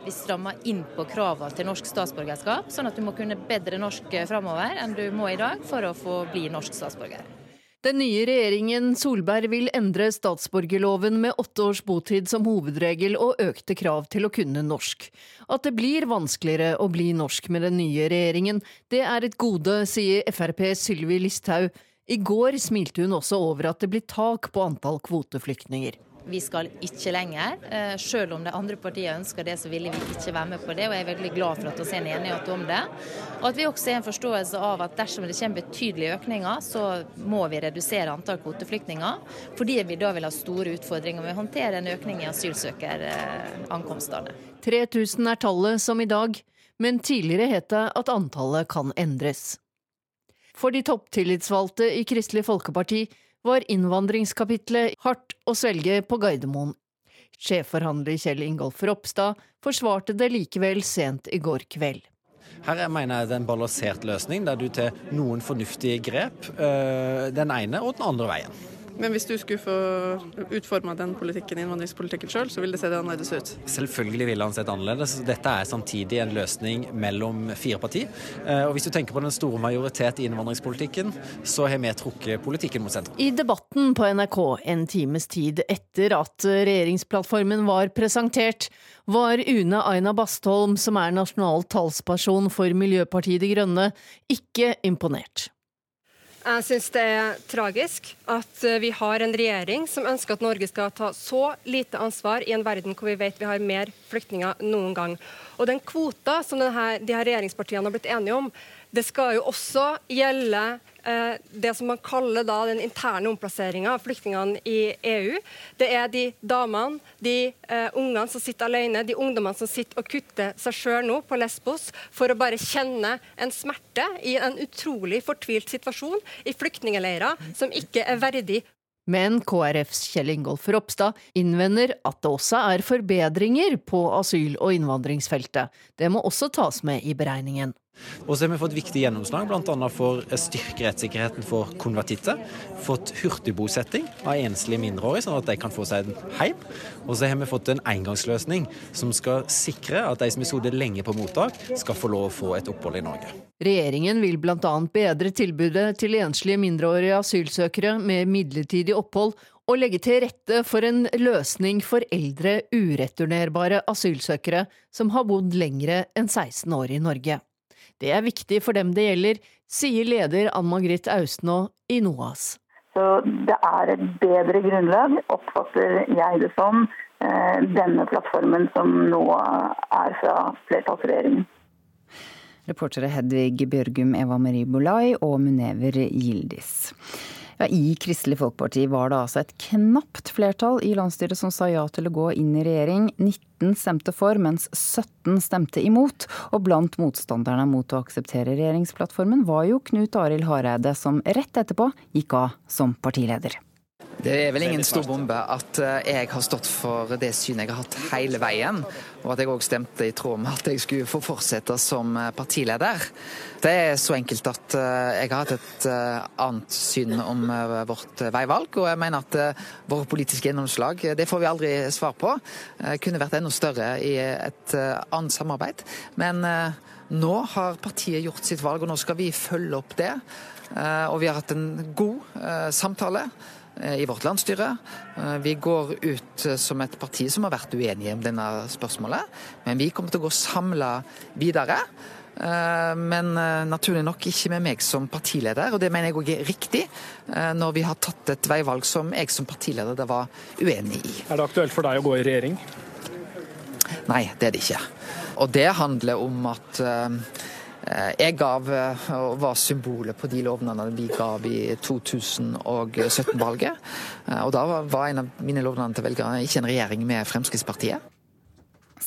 Vi strammer inn på kravene til norsk statsborgerskap, sånn at du må kunne bedre norsk framover enn du må i dag for å få bli norsk statsborger. Den nye regjeringen Solberg vil endre statsborgerloven med åtte års botid som hovedregel og økte krav til å kunne norsk. At det blir vanskeligere å bli norsk med den nye regjeringen, det er et gode, sier Frp Sylvi Listhaug. I går smilte hun også over at det blir tak på antall kvoteflyktninger. Vi skal ikke lenger. Eh, selv om de andre partiene ønsker det, så ville vi ikke være med på det. Og jeg er veldig glad for at vi er en enighet om det. Og at vi også har en forståelse av at dersom det kommer betydelige økninger, så må vi redusere antall kvoteflyktninger. Fordi vi da vil ha store utfordringer med å håndtere en økning i asylsøkerankomstene. 3000 er tallet som i dag, men tidligere het det at antallet kan endres. For de topptillitsvalgte i Kristelig Folkeparti var innvandringskapitlet hardt å svelge på Gardermoen. Sjefforhandler Kjell Ingolf Ropstad forsvarte det likevel sent i går kveld. Her mener jeg det er en balansert løsning, der du tar noen fornuftige grep øh, den ene og den andre veien. Men hvis du skulle få utforma den politikken, innvandringspolitikken sjøl, så ville det se annerledes ut? Selvfølgelig ville han sett annerledes. Dette er samtidig en løsning mellom fire partier. Eh, og hvis du tenker på den store majoritet i innvandringspolitikken, så har vi trukket politikken mot sentrum. I debatten på NRK en times tid etter at regjeringsplattformen var presentert, var Une Aina Bastholm, som er nasjonal talsperson for Miljøpartiet De Grønne, ikke imponert. Jeg syns det er tragisk at eh, vi har en regjering som ønsker at Norge skal ta så lite ansvar i en verden hvor vi vet vi har mer flyktninger noen gang. Og den kvota som denne, de her regjeringspartiene har blitt enige om, det skal jo også gjelde eh, det som man kaller da den interne omplasseringa av flyktningene i EU. Det er de damene, de eh, ungene som sitter alene, de ungdommene som sitter og kutter seg sjøl nå på Lesbos for å bare kjenne en smerte i en utrolig fortvilt situasjon i flyktningleirer som ikke er verdig men KrFs Kjell Ingolf Ropstad innvender at det også er forbedringer på asyl- og innvandringsfeltet. Det må også tas med i beregningen. Og så har vi fått viktig gjennomslag bl.a. for å styrke rettssikkerheten for konvertitter. Fått hurtigbosetting av enslige mindreårige, sånn at de kan få seg en heim. Og så har vi fått en engangsløsning som skal sikre at de som har sittet lenge på mottak, skal få lov å få et opphold i Norge. Regjeringen vil bl.a. bedre tilbudet til enslige mindreårige asylsøkere med midlertidig opphold og legge til rette for en løsning for eldre, ureturnerbare asylsøkere som har bodd lengre enn 16 år i Norge. Det er viktig for dem det gjelder, sier leder Ann Margrit Austnå i NOAS. Så det er et bedre grunnlag, oppfatter jeg det som, eh, denne plattformen som nå er fra flertallsregjeringen. Reportere Hedvig Bjørgum, Eva Marie Bolai og Munever Gildis. Ja, I Kristelig Folkeparti var det altså et knapt flertall i landsstyret som sa ja til å gå inn i regjering. 19 stemte for, mens 17 stemte imot. Og blant motstanderne mot å akseptere regjeringsplattformen var jo Knut Arild Hareide, som rett etterpå gikk av som partileder. Det er vel ingen stor bombe at eh, jeg har stått for det synet jeg har hatt hele veien, og at jeg òg stemte i tråd med at jeg skulle få fortsette som eh, partileder. Det er så enkelt at eh, jeg har hatt et annet syn om vårt veivalg, og jeg mener at våre politiske gjennomslag, det får vi aldri svar på, kunne vært enda større i et annet samarbeid. Men nå har partiet gjort sitt valg, og nå skal vi følge opp det. Og vi har hatt en god samtale. Eh, i vårt landsstyre. Eh, vi går ut eh, som et parti som har vært uenige om denne spørsmålet, men vi kommer til å gå samla videre. Men naturlig nok ikke med meg som partileder, og det mener jeg òg er riktig, når vi har tatt et veivalg som jeg som partileder var uenig i. Er det aktuelt for deg å gå i regjering? Nei, det er det ikke. Og det handler om at jeg gav eh, og var symbolet på de lovnadene vi gav i 2017-valget. Eh, og da var en av mine lovnader til velgerne ikke en regjering med Fremskrittspartiet.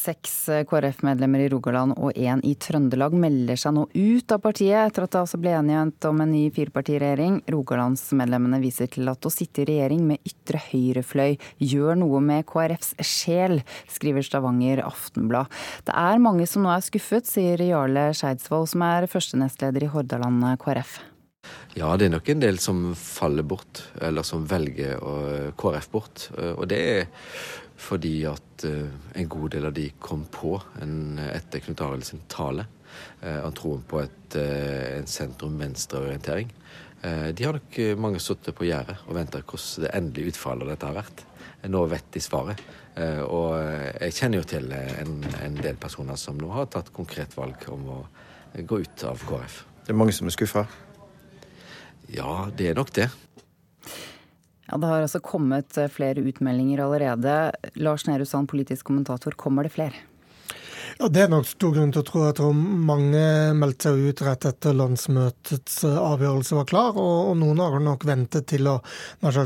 Seks KrF-medlemmer i Rogaland og én i Trøndelag melder seg nå ut av partiet etter at det altså ble enighet om en ny firepartiregjering. Rogalandsmedlemmene viser til at å sitte i regjering med ytre høyrefløy gjør noe med KrFs sjel, skriver Stavanger Aftenblad. Det er mange som nå er skuffet, sier Jarle Skeidsvold, som er førstenestleder i Hordaland KrF. Ja, det er nok en del som faller bort, eller som velger KrF bort. Og det er fordi at uh, en god del av de kom på en, etter Knut Arild sin tale. Han troen på et, uh, en sentrum-venstre-orientering. de har nok mange sittet på gjerdet og venta hvordan det endelige utfallet av dette har vært. Nå vet de svaret. og jeg kjenner jo til en, en, del personer som nå har tatt konkret valg om å gå ut av KrF. Det er mange som er skuffa? Ja, det er nok det. Ja, Det har altså kommet eh, flere utmeldinger allerede. Lars Nehru Sand, politisk kommentator, kommer det flere? Ja, Det er nok stor grunn til å tro at mange meldte seg ut rett etter landsmøtets eh, avgjørelse var klar, og, og noen har nok ventet til å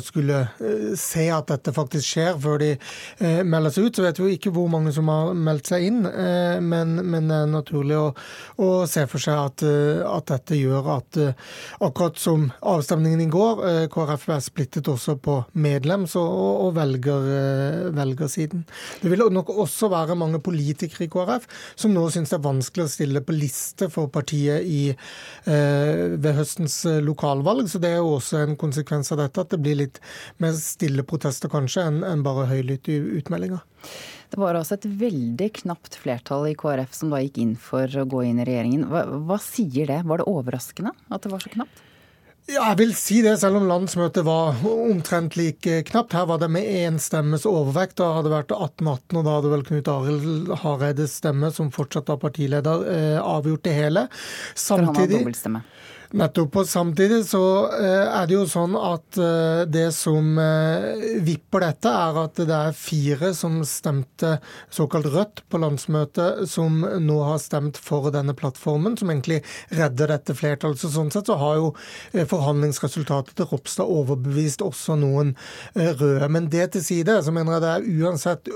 skulle uh, se at dette faktisk skjer, før de eh, melder seg ut. Så vet vi jo ikke hvor mange som har meldt seg inn, eh, men, men, det er naturlig å, å se for seg at, at dette gjør at akkurat som avstemningen i går, KrF er splittet også på medlems- og, og velger, velgersiden. Det vil nok også være mange politikere i KrF KrF, som nå syns det er vanskelig å stille på liste for partiet i, eh, ved høstens eh, lokalvalg. Så det er jo også en konsekvens av dette, at det blir litt mer stille protester kanskje enn en bare høylytte utmeldinger. Det var altså et veldig knapt flertall i KrF som da gikk inn for å gå inn i regjeringen. Hva, hva sier det? Var det overraskende at det var så knapt? Ja, jeg vil si det, selv om landsmøtet var omtrent like knapt. Her var det med én stemmes overvekt. Da hadde det vært 18-18, og da hadde vel Knut Arild Hareides stemme, som fortsatt var partileder, eh, avgjort det hele. Samtidig, For han har dobbeltstemme. Nettopp. Og samtidig så eh, er det jo sånn at eh, det som eh, vipper dette, er at det er fire som stemte såkalt rødt på landsmøtet, som nå har stemt for denne plattformen, som egentlig redder dette flertallet. Så sånn sett så har jo forhandlingsresultatet til Ropstad overbevist også noen røde. Men det til side, så mener jeg det er uansett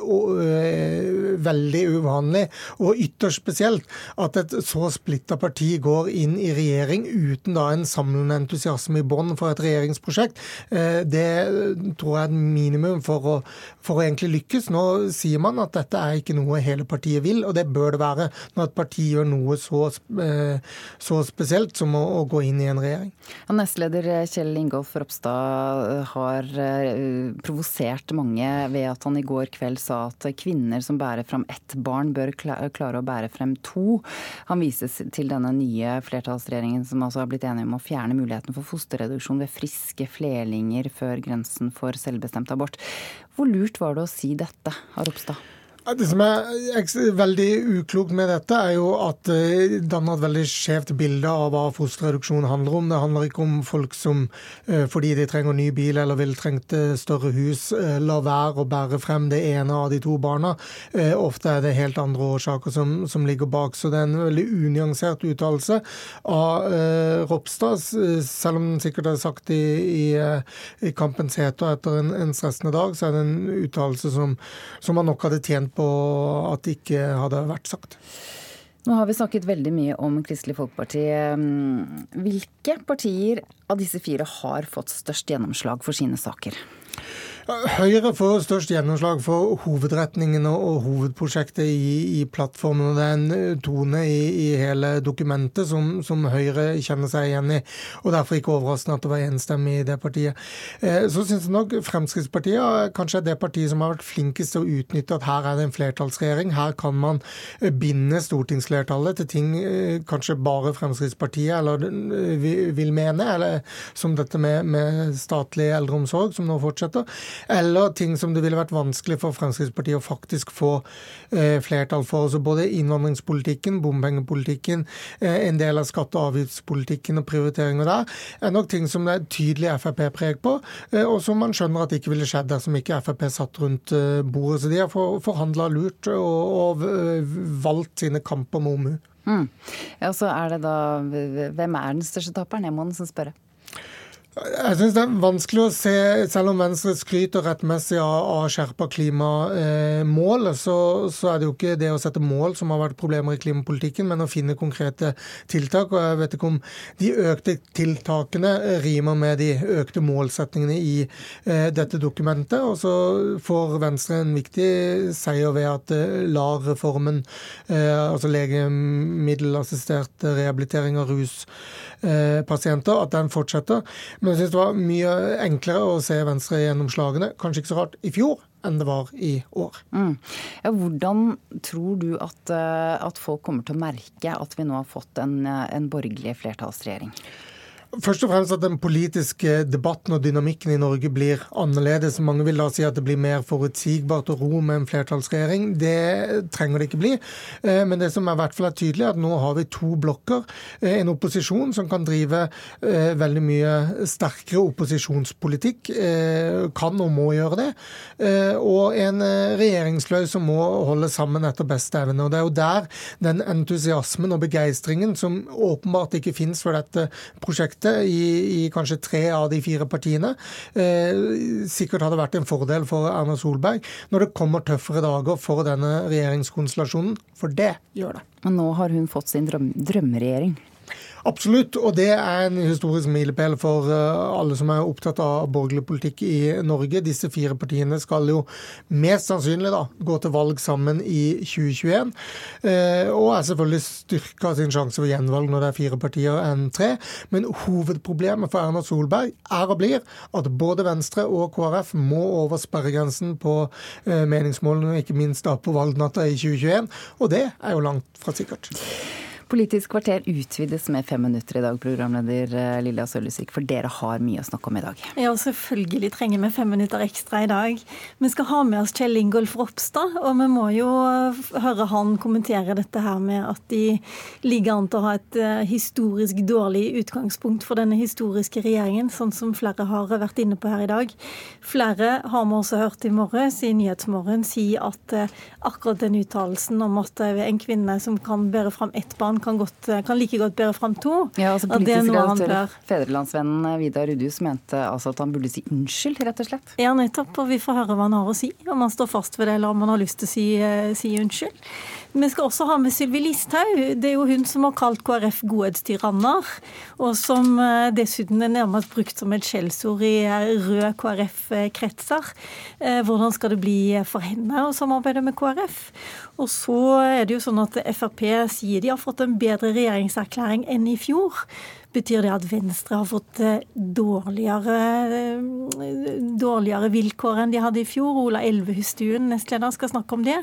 veldig uvanlig og ytterst spesielt at et så splitta parti går inn i regjering uten uten da en samlende entusiasme i bånn for et regjeringsprosjekt, eh, det tror jeg er et minimum for å, for å, egentlig lykkes. Nå sier man at dette er ikke noe hele partiet vil, og det bør det være når et parti gjør noe så, eh, så spesielt som å, å, gå inn i en regjering. Ja, nestleder Kjell Ingolf Ropstad har provosert mange ved at han i går kveld sa at kvinner som bærer fram ett barn, bør klare å bære frem to. Han vises til denne nye flertallsregjeringen som altså har blitt enige om å fjerne muligheten for fosterreduksjon ved friske flerlinger før grensen for selvbestemt abort. Hvor lurt var det å si dette, Ropstad? Det som er veldig uklokt med dette, er jo at det danner et veldig skjevt bilde av hva fosterreduksjon handler om. Det handler ikke om folk som eh, fordi de trenger ny bil eller vil trengt større hus, eh, lar være å bære frem det ene av de to barna. Eh, ofte er det helt andre årsaker som, som ligger bak. Så det er en veldig unyansert uttalelse av Ropstad, selv om han sikkert er sagt i, i, i Kampens heter etter en, en, stressende dag, så er det en uttalelse som, som han nok hadde tjent på at det ikke hadde vært sagt. Nå har vi snakket veldig mye om Kristelig Folkeparti. Hvilke partier av disse fire har fått størst gjennomslag for sine saker? Høyre får størst gjennomslag for hovedretningen og hovedprosjektet i, i plattformen. og Det er en eh, tone i, i hele dokumentet som, som, Høyre kjenner seg igjen i. og Derfor ikke overraskende at det var enstemmig i det partiet. Eh, så syns jeg nok Fremskrittspartiet kanskje er det partiet som har vært flinkest til å utnytte at her er det en flertallsregjering. Her kan man eh, binde stortingsflertallet til ting kanskje bare Fremskrittspartiet eller vil mene, eller som dette med, med statlig eldreomsorg, som nå fortsetter eller ting som det ville vært vanskelig for Fremskrittspartiet å faktisk få eh, flertall for. Så både innvandringspolitikken, bompengepolitikken, eh, en del av skatte- og avgiftspolitikken og prioriteringer der, er nok ting som det er tydelig Frp-preg på, eh, og som man skjønner at det ikke ville skjedd dersom ikke Frp satt rundt eh, bordet. Så de har for, forhandla lurt og, og, eh, valgt sine kamper med omhu. Mm. Ja, så er det da, Hvem er den største taperen? Jeg må nesten spørre. Jeg syns det er vanskelig å se, selv om Venstre skryter rettmessig av, av skjerpa klimamål, eh, så, så, er det jo ikke det å sette mål som har vært problemer i klimapolitikken, men å finne konkrete tiltak. Og jeg vet ikke om de økte tiltakene rimer med de økte målsettingene i eh, dette dokumentet. Og så får Venstre en viktig seier ved at eh, LAR-reformen, eh, altså legemiddelassistert rehabilitering av ruspasienter, at den fortsetter. Men jeg syns det var mye enklere å se Venstre gjennomslagene, kanskje ikke så rart, i fjor enn det var i år. Mm. Ja, hvordan tror du at, eh, at, folk kommer til å merke at vi nå har fått en, eh, en borgerlig flertallsregjering? Først og fremst at den politiske debatten og dynamikken i Norge blir annerledes. Mange vil da si at det blir mer forutsigbart og ro med en flertallsregjering. Det trenger det ikke bli. Eh, men det som i hvert fall er tydelig, er at nå har vi to blokker. Eh, en opposisjon som kan drive eh, veldig mye sterkere opposisjonspolitikk. Kan og må gjøre det. Og en regjeringsløy som må holde sammen etter beste evne. Og Det er jo der den entusiasmen og begeistringen som åpenbart ikke finnes for dette prosjektet budsjettet i, i, kanskje tre av de fire partiene eh, sikkert hadde vært en fordel for Erna Solberg når det kommer tøffere dager for denne regjeringskonstellasjonen. For det gjør det. Men nå har hun fått sin drøm drømmeregjering. Absolutt, og det er en historisk milepæl for eh, alle som er opptatt av borgerlig politikk i Norge. Disse fire partiene skal jo mest sannsynlig da gå til valg sammen i 2021, eh, og er selvfølgelig styrka sin sjanse for gjenvalg når det er fire partier enn tre. Men hovedproblemet for Erna Solberg er og blir at både Venstre og KrF må over sperregrensen på eh, meningsmålene, ikke minst da på valgnatta i 2021, og det er jo langt fra sikkert. Politisk kvarter utvides med fem minutter i dag, programleder eh, Lilja Sølvesvik, for dere har mye å snakke om i dag. Ja, selvfølgelig trenger vi fem minutter ekstra i dag. Vi skal ha med oss Kjell Ingolf Ropstad, og vi må jo eh, høre han kommentere dette her med at de ligger an til å ha et eh, historisk dårlig utgangspunkt for denne historiske regjeringen, sånn som flere har vært inne på her i dag. Flere har vi også hørt i morges, i Nyhetsmorgen, si at akkurat den uttalelsen om at en kvinne som kan bære fram ett barn, kan, godt, kan, like godt bære fram to. Ja, altså Politisk redaktør Fedrelandsvennen Vidar Rudhus mente altså at han burde si unnskyld, rett og slett? Ja, nettopp. Og vi får høre hva han har å si. Om han står fast ved det, eller om han har lyst til å si, eh, si unnskyld. Vi skal også ha med Sylvi Listhaug. Det er jo hun som har kalt KrF godhetstyranner, og som eh, dessuten er nærmest brukt som et skjellsord i eh, røde KrF-kretser. Hvordan skal det bli for henne å samarbeide med KrF? Og så er det jo sånn at Frp sier de har fått en bedre regjeringserklæring enn i fjor. Betyr det at Venstre har fått eh, dårligere, eh, dårligere vilkår enn de hadde i fjor. Ola Elvehustuen, nestleder, skal snakke om det.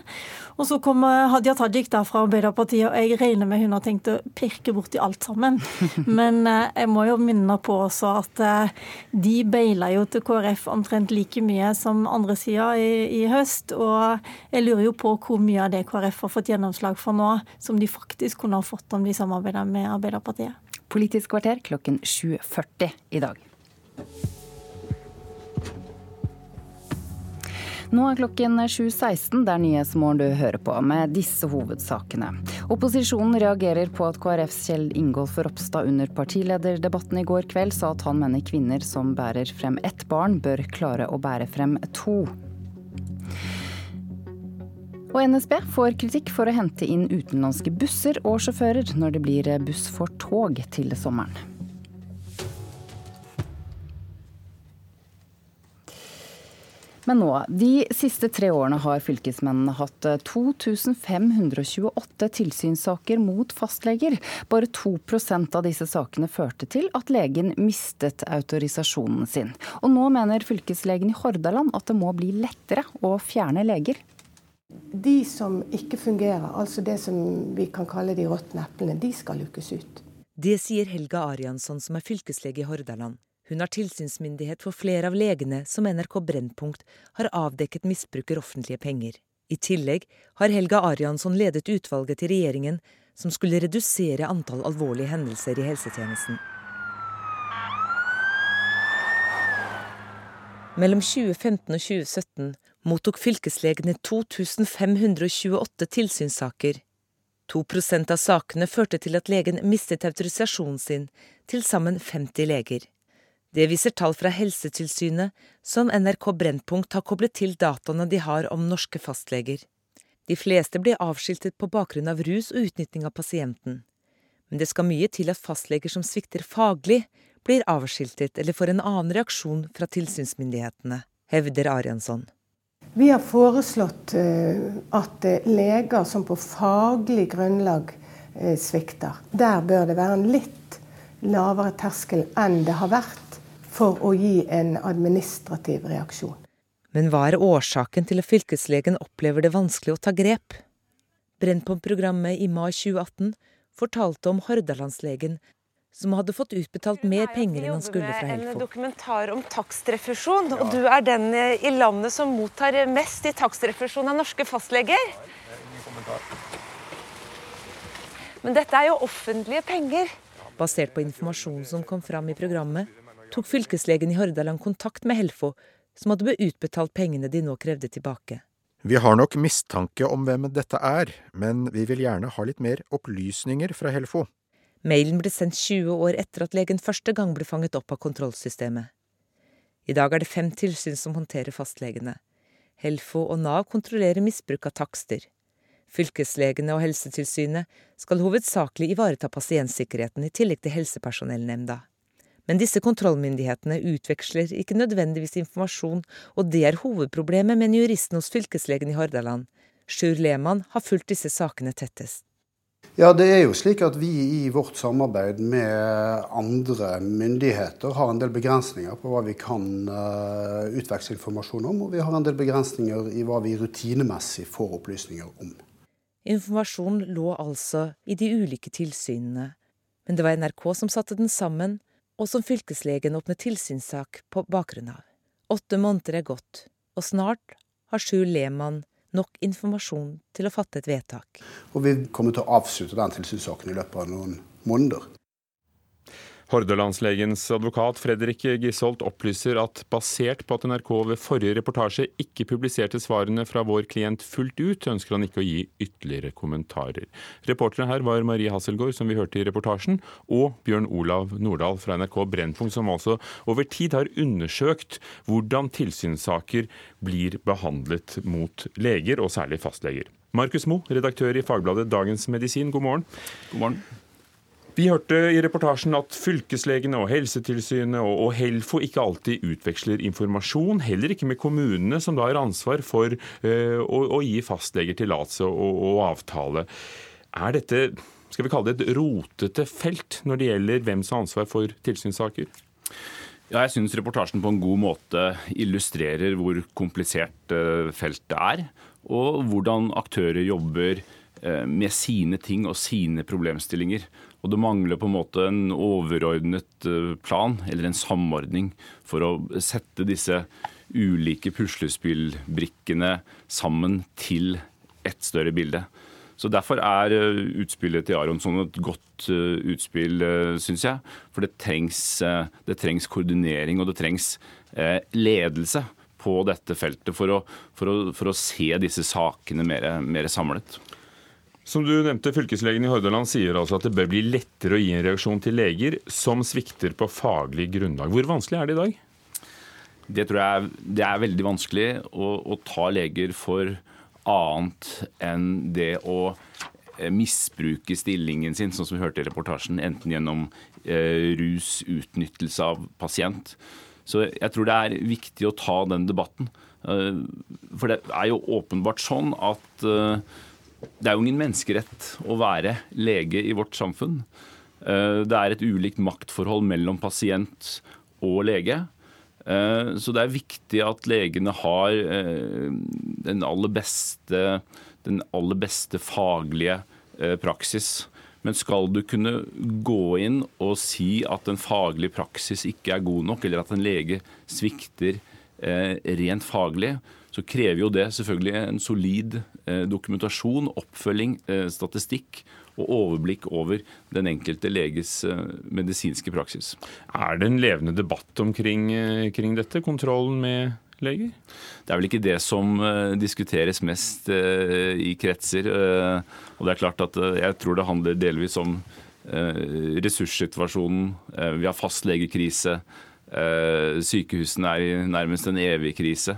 Og så kommer Hadia Tajik da fra Arbeiderpartiet, og jeg regner med hun har tenkt å pirke borti alt sammen. Men eh, jeg må jo minne på også at eh, de beila jo til KrF omtrent like mye som andre sida i, i høst. Og jeg lurer jo på hvor mye av det KrF har fått gjennomslag for nå, som de faktisk kunne ha fått om de samarbeider med Arbeiderpartiet. Politisk kvarter klokken 7.40 i dag. Nå er klokken 7.16, det er Nyhetsmorgen du hører på, med disse hovedsakene. Opposisjonen reagerer på at KrFs Kjell Ingolf Ropstad under partilederdebatten i går kveld sa at han mener kvinner som bærer frem ett barn, bør klare å bære frem to. Og NSB får kritikk for å hente inn utenlandske busser og sjåfører når det blir buss for tog til sommeren. Men nå, de siste tre årene har fylkesmennene hatt 2528 tilsynssaker mot fastleger. Bare 2% av disse sakene førte til at legen mistet autorisasjonen sin. Og nå mener fylkeslegen i Hordaland at det må bli lettere å fjerne leger. De som ikke fungerer, altså det som vi kan kalle de råtne eplene, de skal lukkes ut. Det sier Helga Ariansson, som er fylkeslege i Hordaland. Hun har tilsynsmyndighet for flere av legene som NRK Brennpunkt har avdekket misbruker offentlige penger. I tillegg har Helga Ariansson ledet utvalget til regjeringen som skulle redusere antall alvorlige hendelser i helsetjenesten. Mellom 2015 og 2017 mottok fylkeslegene 2528 tilsynssaker. 2% av sakene førte til at legen mistet autorisasjonen sin, til sammen 50 leger. Det viser tall fra Helsetilsynet, som NRK Brennpunkt har koblet til dataene de har om norske fastleger. De fleste blir avskiltet på bakgrunn av rus og utnytting av pasienten. Men det skal mye til at fastleger som svikter faglig, blir avskiltet eller får en annen reaksjon fra tilsynsmyndighetene, hevder Ariansson. Vi har foreslått eh, at eh, leger som på faglig grunnlag eh, svikter, der bør det være en litt lavere terskel enn det har vært for å gi en administrativ reaksjon. Men hva er årsaken til at fylkeslegen opplever det vanskelig å ta grep? Brennpunkt-programmet i mai 2018 fortalte om Hordalandslegen som hadde fått utbetalt mer penger enn han skulle fra Helfo. En dokumentar om takstrefusjon, og du er den i landet som mottar mest i takstrefusjon av norske fastleger. Men dette er jo offentlige penger. Basert på informasjon som kom fram i programmet, tok fylkeslegen i Hordaland kontakt med Helfo, som hadde utbetalt pengene de nå krevde tilbake. Vi har nok mistanke om hvem dette er, men vi vil gjerne ha litt mer opplysninger fra Helfo. Mailen ble sendt 20 år etter at legen første gang ble fanget opp av kontrollsystemet. I dag er det fem tilsyn som håndterer fastlegene. Helfo og Nav kontrollerer misbruk av takster. Fylkeslegene og Helsetilsynet skal hovedsakelig ivareta pasientsikkerheten i tillegg til Helsepersonellnemnda. Men disse kontrollmyndighetene utveksler ikke nødvendigvis informasjon, og det er hovedproblemet, mener juristen hos fylkeslegen i Hordaland. Sjur Lehmann har fulgt disse sakene tettest. Ja, det er jo slik at vi i vårt samarbeid med andre myndigheter har en del begrensninger på hva vi kan uh, utveksle informasjon om, og vi har en del begrensninger i hva vi rutinemessig får opplysninger om. Informasjonen lå altså i de ulike tilsynene, men det var NRK som satte den sammen, og som fylkeslegen åpnet tilsynssak på bakgrunn av. Åtte måneder er gått, og snart har Sjur Lehmann nok informasjon til å fatte et vedtak. Og vi kommer til å avslutte den tilsynssaken i løpet av noen måneder. Hordalandslegens advokat Fredrik Gisholt opplyser at basert på at NRK ved forrige reportasje ikke publiserte svarene fra vår klient fullt ut, ønsker han ikke å gi ytterligere kommentarer. Reportere her var Marie Hasselgaard, som vi hørte i reportasjen, og Bjørn Olav Nordahl fra NRK Brennpunkt, som altså over tid har undersøkt hvordan tilsynssaker blir behandlet mot leger, og særlig fastleger. Markus Moe, redaktør i fagbladet Dagens Medisin, god morgen. God morgen. Vi hørte i reportasjen at fylkeslegene og Helsetilsynet og, Helfo ikke alltid utveksler informasjon, heller ikke med kommunene, som da har ansvar for uh, å, gi fastleger tillatelse og avtale. Er dette skal vi kalle det et rotete felt når det gjelder hvem som har ansvar for tilsynssaker? Ja, jeg syns reportasjen på en god måte illustrerer hvor komplisert eh, feltet er, og hvordan aktører jobber eh, med sine ting og sine problemstillinger. Og det mangler på en måte en overordnet eh, plan eller en samordning for å sette disse ulike puslespillbrikkene sammen til et større bilde. Så Derfor er eh, utspillet til Aronsson et godt eh, utspill, syns jeg. For det trengs, det trengs, koordinering og det trengs ledelse på dette feltet for å, for å, for å se disse sakene mer, mer samlet. Som du nevnte, Fylkeslegen i Hordaland sier altså at det bør bli lettere å gi en reaksjon til leger som svikter på faglig grunnlag. Hvor vanskelig er det i dag? Det tror jeg det er veldig vanskelig å, å ta leger for annet enn det å eh, misbruke stillingen sin, sånn som vi hørte i reportasjen, enten gjennom eh, rus, utnyttelse av pasient. Så jeg tror det er viktig å ta den debatten. Eh, for det er jo åpenbart sånn at eh, det er jo ingen menneskerett å være lege i vårt samfunn. Eh, det er et ulikt maktforhold mellom pasient og lege. Eh, så det er viktig at legene har eh, den aller beste, den aller beste faglige praksis. Men skal du kunne gå inn og si at en faglig praksis ikke er god nok, eller at en lege svikter rent faglig, så krever jo det selvfølgelig en solid dokumentasjon, oppfølging, statistikk og overblikk over den enkelte leges eh, medisinske praksis. Er det en levende debatt omkring eh, kring dette, kontrollen med leger? Det er vel ikke det som diskuteres mest i kretser. Og det er klart at jeg tror det handler delvis om ressurssituasjonen. vi har fastlegekrise. sykehusene er i nærmest en evig krise.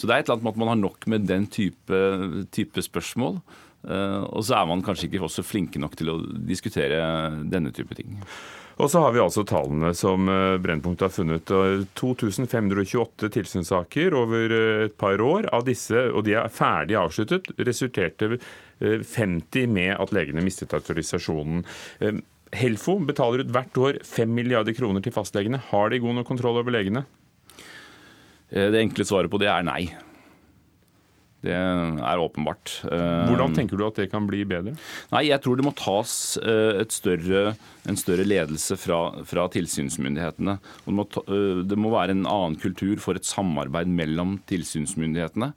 Så det er et eller annet med at man har nok med den type, type spørsmål. Eh, og så er man kanskje ikke også flinke nok til å diskutere denne type ting. Og så har vi altså tallene som eh, Brennpunkt har funnet. 2528 tilsynssaker over eh, et par år. Av disse, og de er ferdig avsluttet, resulterte 50 med at legene mistet autorisasjonen. Helfo betaler ut hvert år 5 milliarder kroner til fastlegene. Har de god nok kontroll over legene? Det enkle svaret på det er nei. Det er åpenbart. Hvordan tenker du at det kan bli bedre? Nei, Jeg tror det må tas eh, større, en større ledelse fra, fra tilsynsmyndighetene. Det må, ta, det må, være en annen kultur for et samarbeid mellom tilsynsmyndighetene.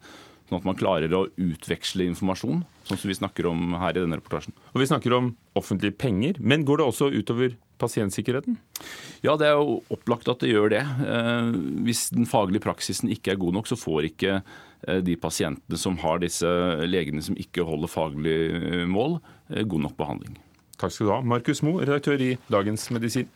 Sånn at man klarer å utveksle informasjon, sånn som vi snakker om her i denne reportasjen. Og Vi snakker om offentlige penger, men går det også utover pasientsikkerheten? Ja, det er jo opplagt at det gjør det. Eh, hvis den faglige praksisen ikke er god nok, så får ikke Eh, de pasientene som har disse legene som ikke holder faglig eh, mål, god nok behandling. Takk skal du ha. Markus Moe, redaktør i Dagens Medisin.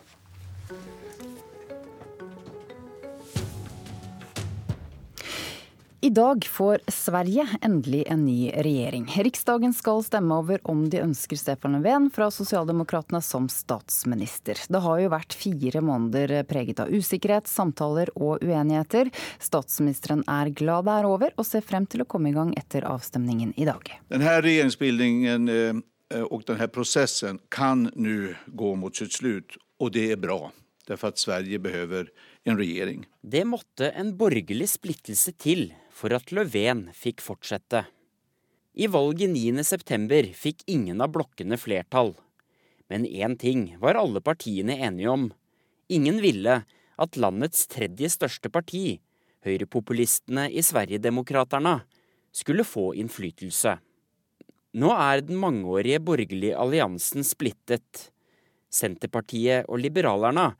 I dag får Sverige endelig en ny regjering. Riksdagen skal stemme over om de ønsker Stefan Löfven fra Sosialdemokratene som statsminister. Det har jo vært fire måneder preget av usikkerhet, samtaler og uenigheter. Statsministeren er glad det er over, og ser frem til å komme i gang etter avstemningen i dag. Denne regjeringsbildningen eh, og denne prosessen kan nå gå mot sitt slutt, og det er bra. Derfor at Sverige behøver en regjering. Det måtte en borgerlig splittelse til for at Löfven fikk fortsette. I valget 9.9 fikk ingen av blokkene flertall. Men én ting var alle partiene enige om. Ingen ville at landets tredje største parti, høyrepopulistene i Sverigedemokraterna, skulle få innflytelse. Nå er den mangeårige borgerlige alliansen splittet. Senterpartiet og Liberalerne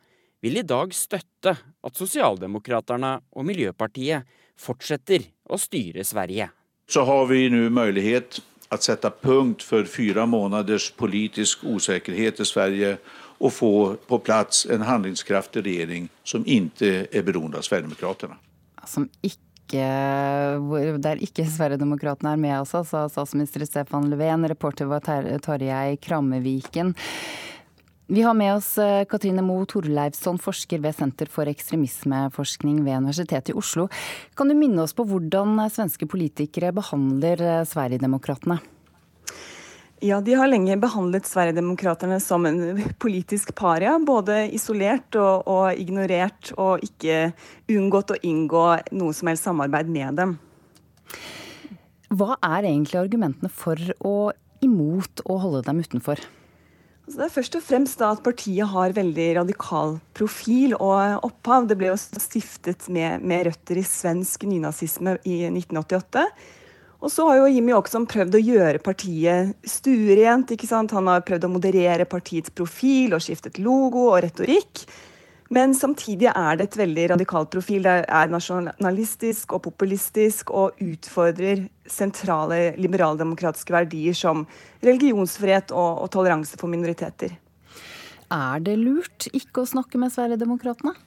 vil i dag støtte at Sosialdemokraterna og Miljøpartiet fortsetter å styre Sverige. Så har vi nå mulighet å sette punkt for fire måneders politisk usikkerhet i Sverige og få på plass en handlingskraftig regjering som ikke er beroende av Sverigedemokraterna. Som ikke der ikke Sverigedemokraterna er med, altså, sa statsminister Stefan Löfven. Reporter var Tarjei Krammeviken. Vi har med oss eh, Katrine Moe Torleifsson, forsker ved Senter for ekstremismeforskning ved Universitetet i Oslo. Kan du minne oss på hvordan svenske politikere behandler eh, Sverigedemokraterna? Ja, De har lenge behandlet Sverigedemokraterna som en politisk paria. Både isolert og, og, ignorert, og ikke unngått å inngå noe som helst samarbeid med dem. Hva er egentlig argumentene for og imot å holde dem utenfor? Altså, det er først og fremst at partiet har veldig radikal profil og opphav. Det ble jo stiftet med, med røtter i svensk nynazisme i 1988. Og så har jo Jimmy Åkesson prøvd å gjøre partiet stuerent. ikke sant? Han har prøvd å moderere partiets profil og skiftet logo og retorikk. Men samtidig er det et veldig radikalt profil. Det er nasjonalistisk og populistisk og utfordrer sentrale liberaldemokratiske verdier som religionsfrihet og, og toleranse for minoriteter. Er det lurt ikke å snakke med Sverigedemokraterna?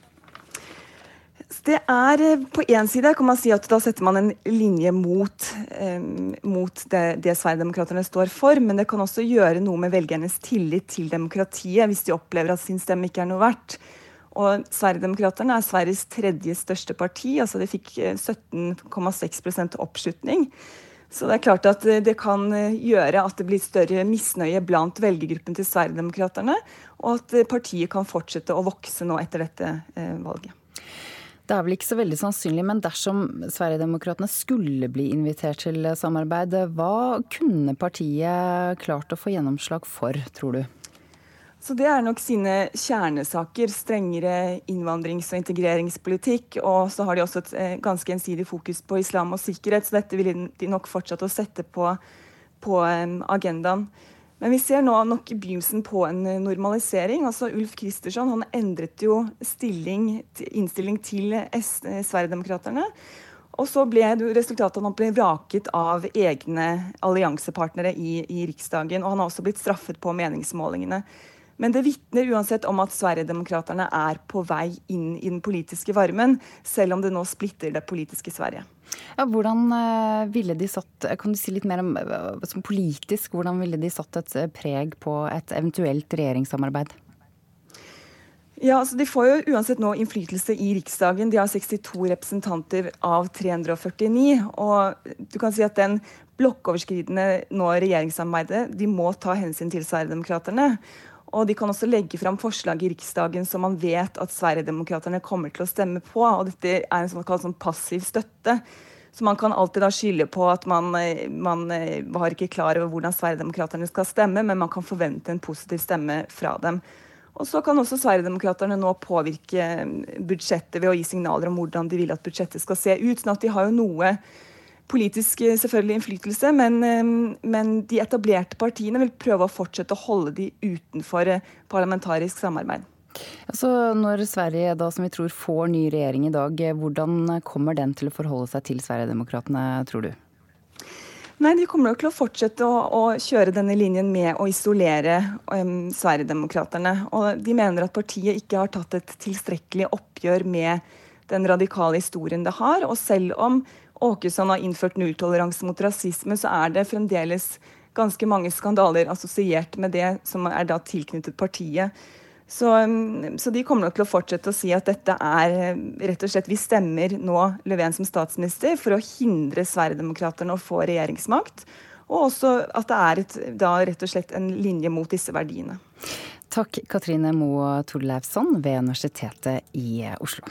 Det er eh, På én side kan man si at da setter man en linje mot, eh, mot det, det Sverigedemokraterna står for, men det kan også gjøre noe med velgernes tillit til demokratiet hvis de opplever at sin stemme ikke er noe verdt. Og Sverigedemokraterna er Sveriges tredje største parti. altså De fikk 17,6 eh, oppslutning. Så det er klart at eh, det kan gjøre at det blir større misnøye blant velgergruppen til Sverigedemokraterna, og at partiet kan fortsette å vokse nå etter dette valget. Det er vel ikke så veldig sannsynlig, men dersom Sverigedemokraterna skulle bli invitert til samarbeid, hva kunne partiet klart å få gjennomslag for, tror du? Så Det er nok sine kjernesaker. Strengere innvandrings- og integreringspolitikk. Og så har de også et eh, ganske ensidig fokus på islam og sikkerhet, så dette vil de nok fortsette å sette på, på agendaen. Men vi ser nå nok begynnelsen på en eh, normalisering. altså Ulf Kristersson han endret jo stilling, innstilling til eh, Sverigedemokraterna. Og så ble resultatet at han ble vraket av egne alliansepartnere i, i Riksdagen. Og han har også blitt straffet på meningsmålingene. Men det vitner uansett om at Sverigedemokraterna er på vei inn i den politiske varmen, selv om det nå splitter det politiske Sverige. Ja, hvordan eh, ville de satt Kan du si litt mer om eh, som politisk, hvordan ville de satt et eh, preg på et eventuelt regjeringssamarbeid? Ja, altså De får jo uansett nå innflytelse i Riksdagen. De har 62 representanter av 349. Og du kan si at den blokkoverskridende nå regjeringssamarbeidet de må ta hensyn til Sverigedemokraterna. Og de kan også legge fram forslag i Riksdagen som man vet at Sverigedemokraterna kommer til å stemme på. Og dette er en sånn, sånn passiv støtte. Så man kan alltid da skylde på at man, man var ikke klar over hvordan Sverigedemokraterna skal stemme, men man kan forvente en positiv stemme fra dem. Og så kan også Sverigedemokraterna nå påvirke budsjettet ved å gi signaler om hvordan de vil at budsjettet skal se ut. sånn at de har jo noe politisk eh, selvfølgelig innflytelse, men, eh, men, de etablerte partiene vil prøve å fortsette å holde de utenfor eh, parlamentarisk samarbeid. Altså, når Sverige da, som vi tror, får ny regjering i dag, hvordan kommer den til å forholde seg til Sverigedemokraterna, tror du? Nei, De kommer nok til å fortsette å, å, kjøre denne linjen med å isolere um, Sverigedemokraterna. Og de mener at partiet ikke har tatt et tilstrekkelig oppgjør med den radikale historien det har. Og selv om Åkesson har innført nulltoleranse mot rasisme, så er det fremdeles ganske mange skandaler assosiert med det som er da tilknyttet partiet. Så, um, så, de kommer nok til å fortsette å si at dette er eh, rett og slett Vi stemmer nå Löfven som statsminister for å hindre Sverigedemokraterna å få regjeringsmakt. Og også at det er et, da rett og slett en linje mot disse verdiene. Takk Katrine Moe Torleifsson ved Universitetet i Oslo.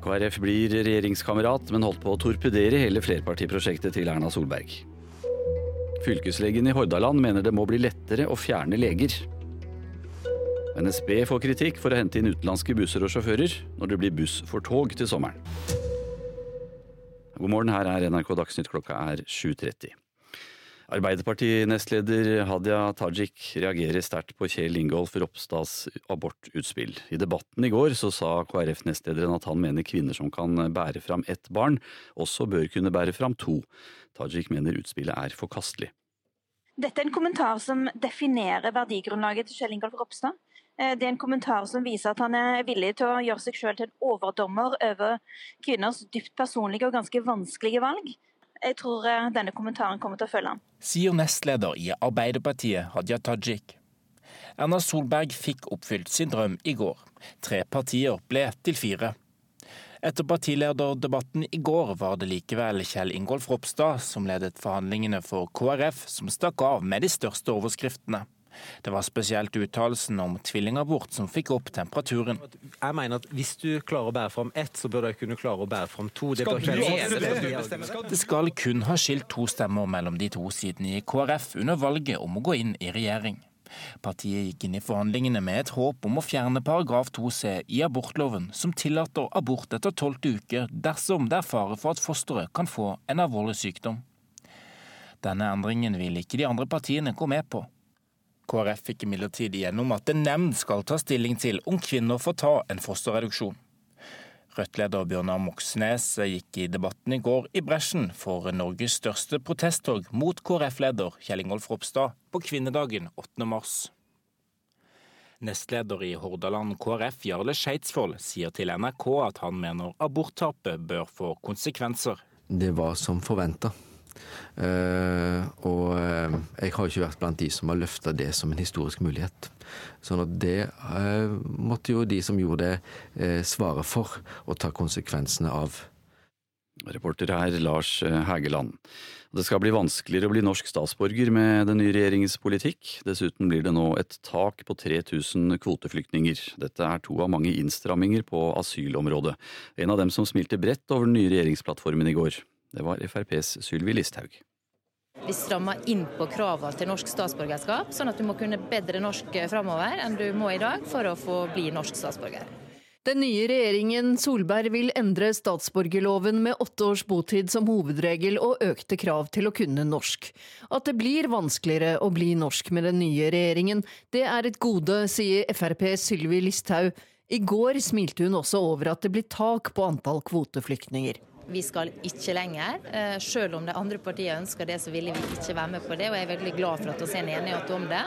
KrF blir regjeringskamerat, men holdt på å torpedere hele flerpartiprosjektet til Erna Solberg. Fylkeslegen i Hordaland mener det må bli lettere å fjerne leger. NSB får kritikk for å hente inn utenlandske busser og sjåfører når det blir buss for tog til sommeren. God morgen, her er NRK Dagsnytt klokka er 7.30. Arbeiderparti-nestleder Hadia Tajik reagerer sterkt på Kjell Ingolf Ropstads abortutspill. I debatten i går så sa KrF-nestlederen at han mener kvinner som kan bære fram ett barn, også bør kunne bære fram to. Tajik mener utspillet er forkastelig. Dette er en kommentar som definerer verdigrunnlaget til Kjell Ingolf Ropstad. Eh, det er en kommentar som viser at han er villig til å gjøre seg selv til en overdommer over kvinners dypt personlige og ganske vanskelige valg. Jeg tror eh, denne kommentaren kommer til å følge han. Sier nestleder i Arbeiderpartiet Hadia Tajik. Erna Solberg fikk oppfylt sin drøm i går. Tre partier ble til fire. Etter partilederdebatten i går var det likevel Kjell Ingolf Ropstad som ledet forhandlingene for KrF, som stakk av med de største overskriftene. Det var spesielt uttalelsen om tvillingabort som fikk opp temperaturen. Jeg mener at Hvis du klarer å bære fram ett, så bør du kunne klare å bære fram to. Det, det skal kun ha skilt to stemmer mellom de to sidene i KrF under valget om å gå inn i regjering. Partiet gikk inn i forhandlingene med et håp om å fjerne paragraf 2c i abortloven, som tillater abort etter tolvte uke dersom det er fare for at fosteret kan få en alvorlig sykdom. Denne endringen vil ikke de andre partiene gå med på. KrF fikk imidlertid igjennom at en nemnd skal ta stilling til om kvinner får ta en fosterreduksjon. Rødt-leder Bjørnar Moxnes gikk i debatten i går i bresjen for Norges største protesttog mot KrF-leder Kjell Ingolf Ropstad på kvinnedagen 8. mars. Nestleder i Hordaland KrF, Jarle Skeitsvold, sier til NRK at han mener aborttapet bør få konsekvenser. Det var som forventa. Uh, og uh, jeg har ikke vært blant de som har løfta det som en historisk mulighet. Sånn at det uh, måtte jo de som gjorde det, svare for og ta konsekvensene av. Reporter her Lars Hægeland. Det skal bli vanskeligere å bli norsk statsborger med den nye regjeringens politikk. Dessuten blir det nå et tak på 3000 kvoteflyktninger. Dette er to av mange innstramminger på asylområdet. En av dem som smilte bredt over den nye regjeringsplattformen i går. Det var FrPs Sylvi Listhaug. Vi strammer inn på kravene til norsk statsborgerskap, sånn at du må kunne bedre norsk framover enn du må i dag for å få bli norsk statsborger. Den nye regjeringen Solberg vil endre statsborgerloven med åtte års botid som hovedregel og økte krav til å kunne norsk. At det blir vanskeligere å bli norsk med den nye regjeringen, det er et gode, sier FrPs Sylvi Listhaug. I går smilte hun også over at det blir tak på antall kvoteflyktninger vi skal ikke lenger. Eh, selv om de andre partiene ønsker det, så ville vi ikke være med på det. Og jeg er veldig glad for at vi er en enighet om det.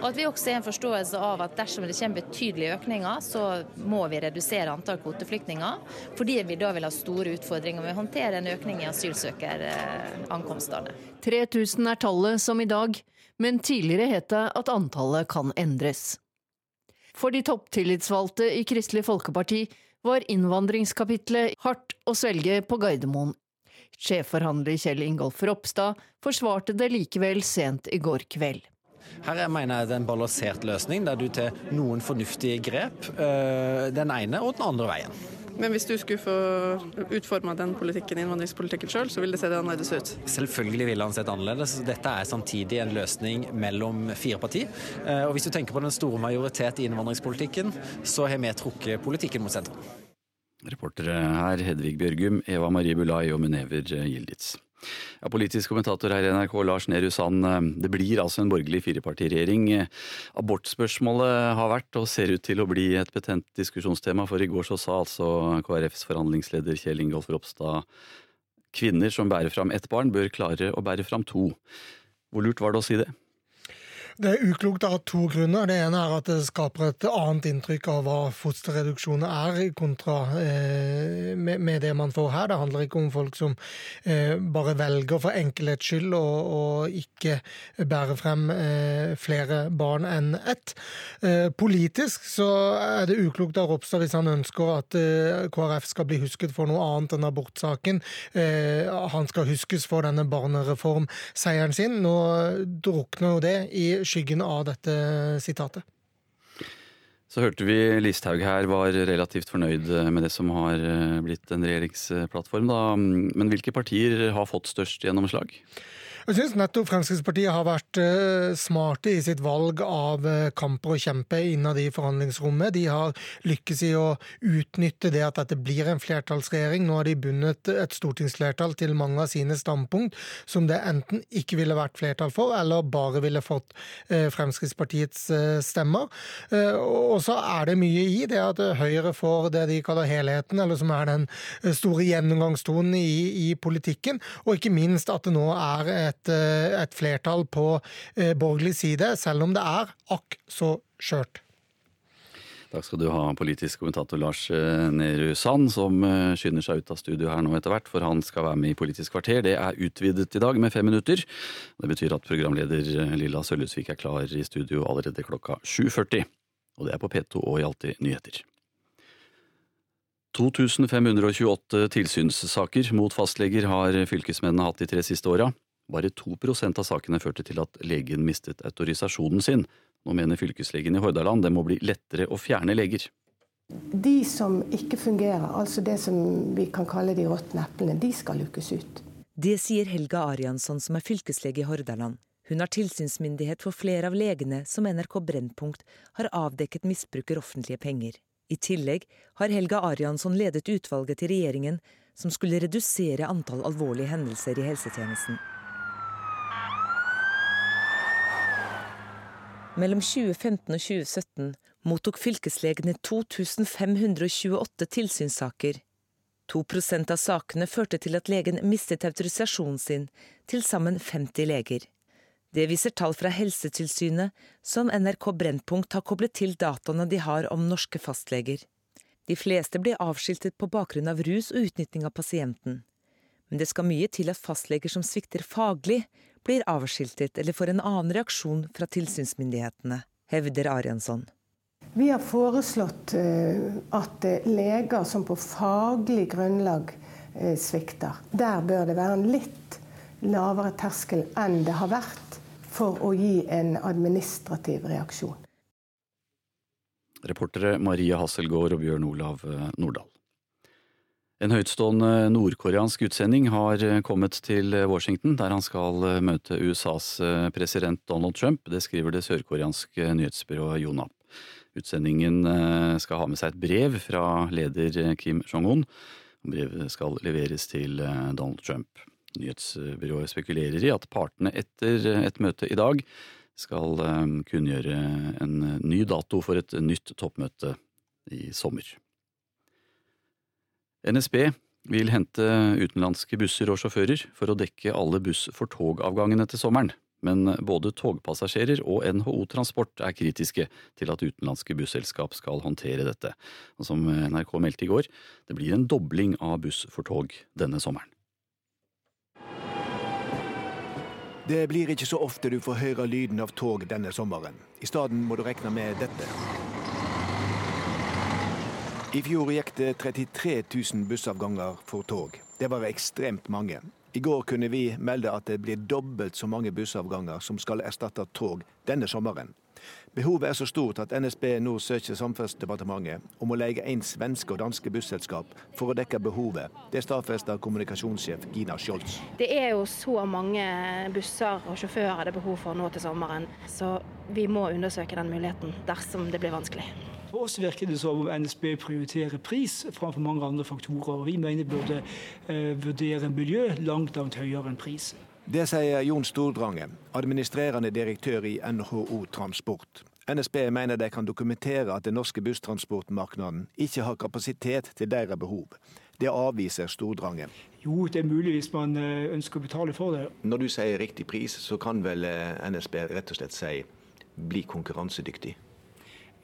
Og at vi også har en forståelse av at dersom det kommer betydelige økninger, så må vi redusere antall kvoteflyktninger. Fordi vi da vil ha store utfordringer med å håndtere en økning i asylsøkerankomstene. 3000 er tallet som i dag, men tidligere het det at antallet kan endres. For de topptillitsvalgte i Kristelig Folkeparti var innvandringskapitlet hardt å svelge på Gardermoen. Sjefforhandler Kjell Ingolf Ropstad forsvarte det likevel sent i går kveld. Her jeg mener jeg det er en balansert løsning, der du tar noen fornuftige grep, øh, den ene og den andre veien. Men hvis du skulle få utforma den politikken, innvandringspolitikken sjøl, så ville det se det annerledes ut? Selvfølgelig ville han sett annerledes. Dette er samtidig en løsning mellom fire partier. Eh, og hvis du tenker på den store majoritet i innvandringspolitikken, så har vi trukket politikken mot sentrum. Reportere her Hedvig Bjørgum, Eva Marie Bulai og Munever Gilditz. Ja, politisk kommentator her i NRK, Lars Nehru Sand. Eh, det blir altså en borgerlig firepartiregjering. Abortspørsmålet har vært og ser ut til å bli et betent diskusjonstema, for i går så sa altså KrFs forhandlingsleder Kjell Ingolf Ropstad kvinner som bærer fram ett barn, bør klare å bære fram to. Hvor lurt var det å si det? Det er uklokt av to grunner. Det ene er at det skaper et annet inntrykk av hva fosterreduksjon er, kontra eh, med, med, det man får her. Det handler ikke om folk som eh, bare velger for enkelhets skyld å ikke bære frem eh, flere barn enn ett. Eh, politisk så er det uklokt av Ropstad hvis han ønsker at eh, KrF skal bli husket for noe annet enn abortsaken. Eh, han skal huskes for denne barnereformseieren sin. Nå drukner jo det i skyggen av dette sitatet. Så hørte vi Listhaug her var relativt fornøyd med det som har eh, blitt en regjeringsplattform. Da. Men hvilke partier har fått størst gjennomslag? Jeg syns nettopp Fremskrittspartiet har vært uh, smarte i sitt valg av uh, kamper å kjempe innad i forhandlingsrommet. De har lykkes i å utnytte det at dette blir en flertallsregjering. Nå har de bundet et stortingsflertall til mange av sine standpunkt som det enten ikke ville vært flertall for, eller bare ville fått uh, Fremskrittspartiets stemmer. Og så er det mye i det at Høyre får det de kaller helheten, eller som er den store gjennomgangstonen i, i politikken, og ikke minst at det nå er et et, eh, et flertall på eh, borgerlig side, selv om det er akk så skjørt. Takk skal du ha, politisk kommentator Lars eh, Nehru Sand, som skynder seg ut av studio her nå etter hvert, for han skal være med i Politisk kvarter. Det er utvidet i dag med fem minutter. Det betyr at programleder Lilla Sølvesvik er klar i studio allerede klokka 7.40. Og det er på P2 og i Alltid nyheter. 2528 tilsynssaker mot fastleger har fylkesmennene hatt de tre siste åra. Bare 2% av sakene førte til at legen mistet autorisasjonen sin. Nå mener fylkeslegen i Hordaland det må bli lettere å fjerne leger. De som ikke fungerer, altså det som vi kan kalle de råtne eplene, de skal lukkes ut. Det sier Helga Ariansson som er fylkeslege i Hordaland. Hun har tilsynsmyndighet for flere av legene som NRK Brennpunkt har avdekket misbruker offentlige penger. I tillegg har Helga Ariansson ledet utvalget til regjeringen som skulle redusere antall alvorlige hendelser i helsetjenesten. Mellom 2015 og 2017 mottok fylkeslegene 2528 tilsynssaker. 2% av sakene førte til at legen mistet autorisasjonen sin, til sammen 50 leger. Det viser tall fra Helsetilsynet, som NRK Brennpunkt har koblet til dataene de har om norske fastleger. De fleste blir avskiltet på bakgrunn av rus og utnytting av pasienten. Men det skal mye til at fastleger som svikter faglig, blir avskiltet eller får en annen reaksjon fra tilsynsmyndighetene, hevder Ariansson. Vi har foreslått eh, at eh, leger som på faglig grunnlag eh, svikter, der bør det være en litt lavere terskel enn det har vært for å gi en administrativ reaksjon. Reportere Maria Hasselgaard og Bjørn Olav Nordahl. En høytstående nordkoreansk utsending har eh, kommet til eh, Washington, der han skal eh, møte USAs president Donald Trump. Det skriver det sørkoreanske nyhetsbyrået Jonap. Utsendingen skal ha med seg et brev fra leder Kim Jong-un. Brevet skal leveres til Donald Trump. Nyhetsbyrået spekulerer i at partene etter et møte i dag skal kunngjøre en ny dato for et nytt toppmøte i sommer. NSB vil hente utenlandske busser og sjåfører for å dekke alle buss for togavgangene til sommeren. Men både togpassasjerer og NHO Transport er kritiske til at utenlandske busselskap skal håndtere dette. Og som NRK meldte i går, det blir en dobling av buss for tog denne sommeren. Det blir ikke så ofte du får høre lyden av tog denne sommeren. I stedet må du regne med dette. I fjor gikk det 33 000 bussavganger for tog. Det var ekstremt mange. I går kunne vi melde at det blir dobbelt så mange bussavganger som skal erstatte tog denne sommeren. Behovet er så stort at NSB nå søker Samferdselsdepartementet om å leie inn svenske og danske busselskap for å dekke behovet. Det stadfester kommunikasjonssjef Gina Scholz. Det er jo så mange busser og sjåfører det er behov for nå til sommeren, så vi må undersøke den muligheten dersom det blir vanskelig. For oss virker det som om NSB prioriterer pris framfor mange andre faktorer. og Vi mener burde eh, vurdere miljø langt langt høyere enn pris. Det sier Jon Stordrange, administrerende direktør i NHO Transport. NSB mener de kan dokumentere at den norske busstransportmarkedet ikke har kapasitet til deres behov. Det avviser Stordrange. Jo, det er mulig hvis man eh, ønsker å betale for det. Når du sier riktig pris, så kan vel eh, NSB rett og slett si bli konkurransedyktig?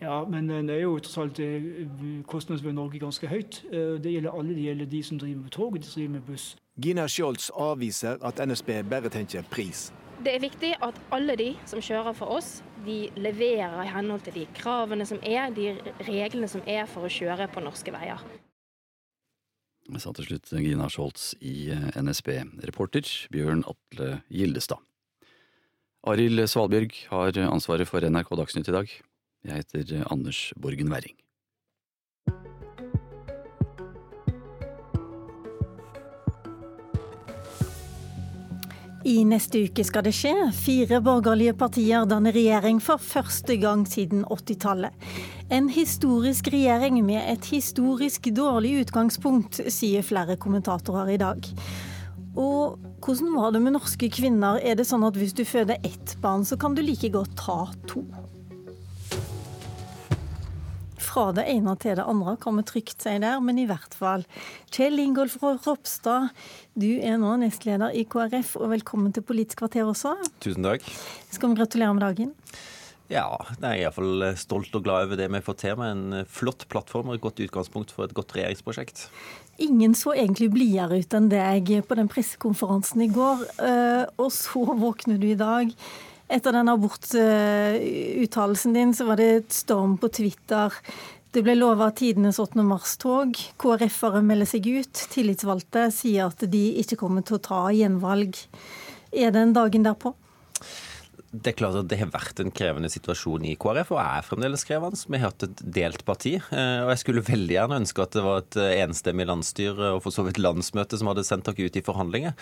Ja, men det er jo tross alt eh, kostnadsnivået i Norge ganske høyt. Eh, det gjelder alle. Det gjelder de som driver med tog og de som driver med buss. Gina Scholz avviser at NSB bare tenker pris. Det er viktig at alle de som kjører for oss, de leverer i henhold til de kravene som er, de reglene som er for å kjøre på norske veier. Jeg sa til slutt Gina Scholz i eh, NSB. Reporter Bjørn Atle Gildestad. Arild Svalbjørg har ansvaret for NRK Dagsnytt i dag. Jeg heter eh, Anders Borgen Werring. I neste uke skal det skje. Fire borgerlige partier danner regjering for første gang siden 80-tallet. En historisk regjering med et historisk dårlig utgangspunkt, sier flere kommentatorer i dag. Og hvordan var det med norske kvinner? Er det sånn at hvis du føder ett barn, så kan du like godt ta to? Fra det ene til det andre, kommer trygt si der, men i hvert fall. Kjell Ingolf Ropstad, du er nå nestleder i KrF, og velkommen til Politisk kvarter også. Tusen takk. Skal vi gratulere med dagen? Ja, jeg er iallfall stolt og glad over det vi fått til med en flott plattform og et godt utgangspunkt for et godt regjeringsprosjekt. Ingen så egentlig blidere ut enn deg på den pressekonferansen i går, eh, og så våkner du i dag. Etter den abortuttalelsen din så var det et storm på Twitter. Det ble lova tidenes 8. mars-tog. KrF-ere melder seg ut. Tillitsvalgte sier at de ikke kommer til å ta gjenvalg. Er det en dagen derpå? Det er klart at det har vært en krevende situasjon i KrF, og er fremdeles krevende. Vi har hatt et delt parti. Eh, og Jeg skulle veldig gjerne ønske at det var et enstemmig landsstyre og for så vidt landsmøte som hadde sendt dere ut i forhandlinger.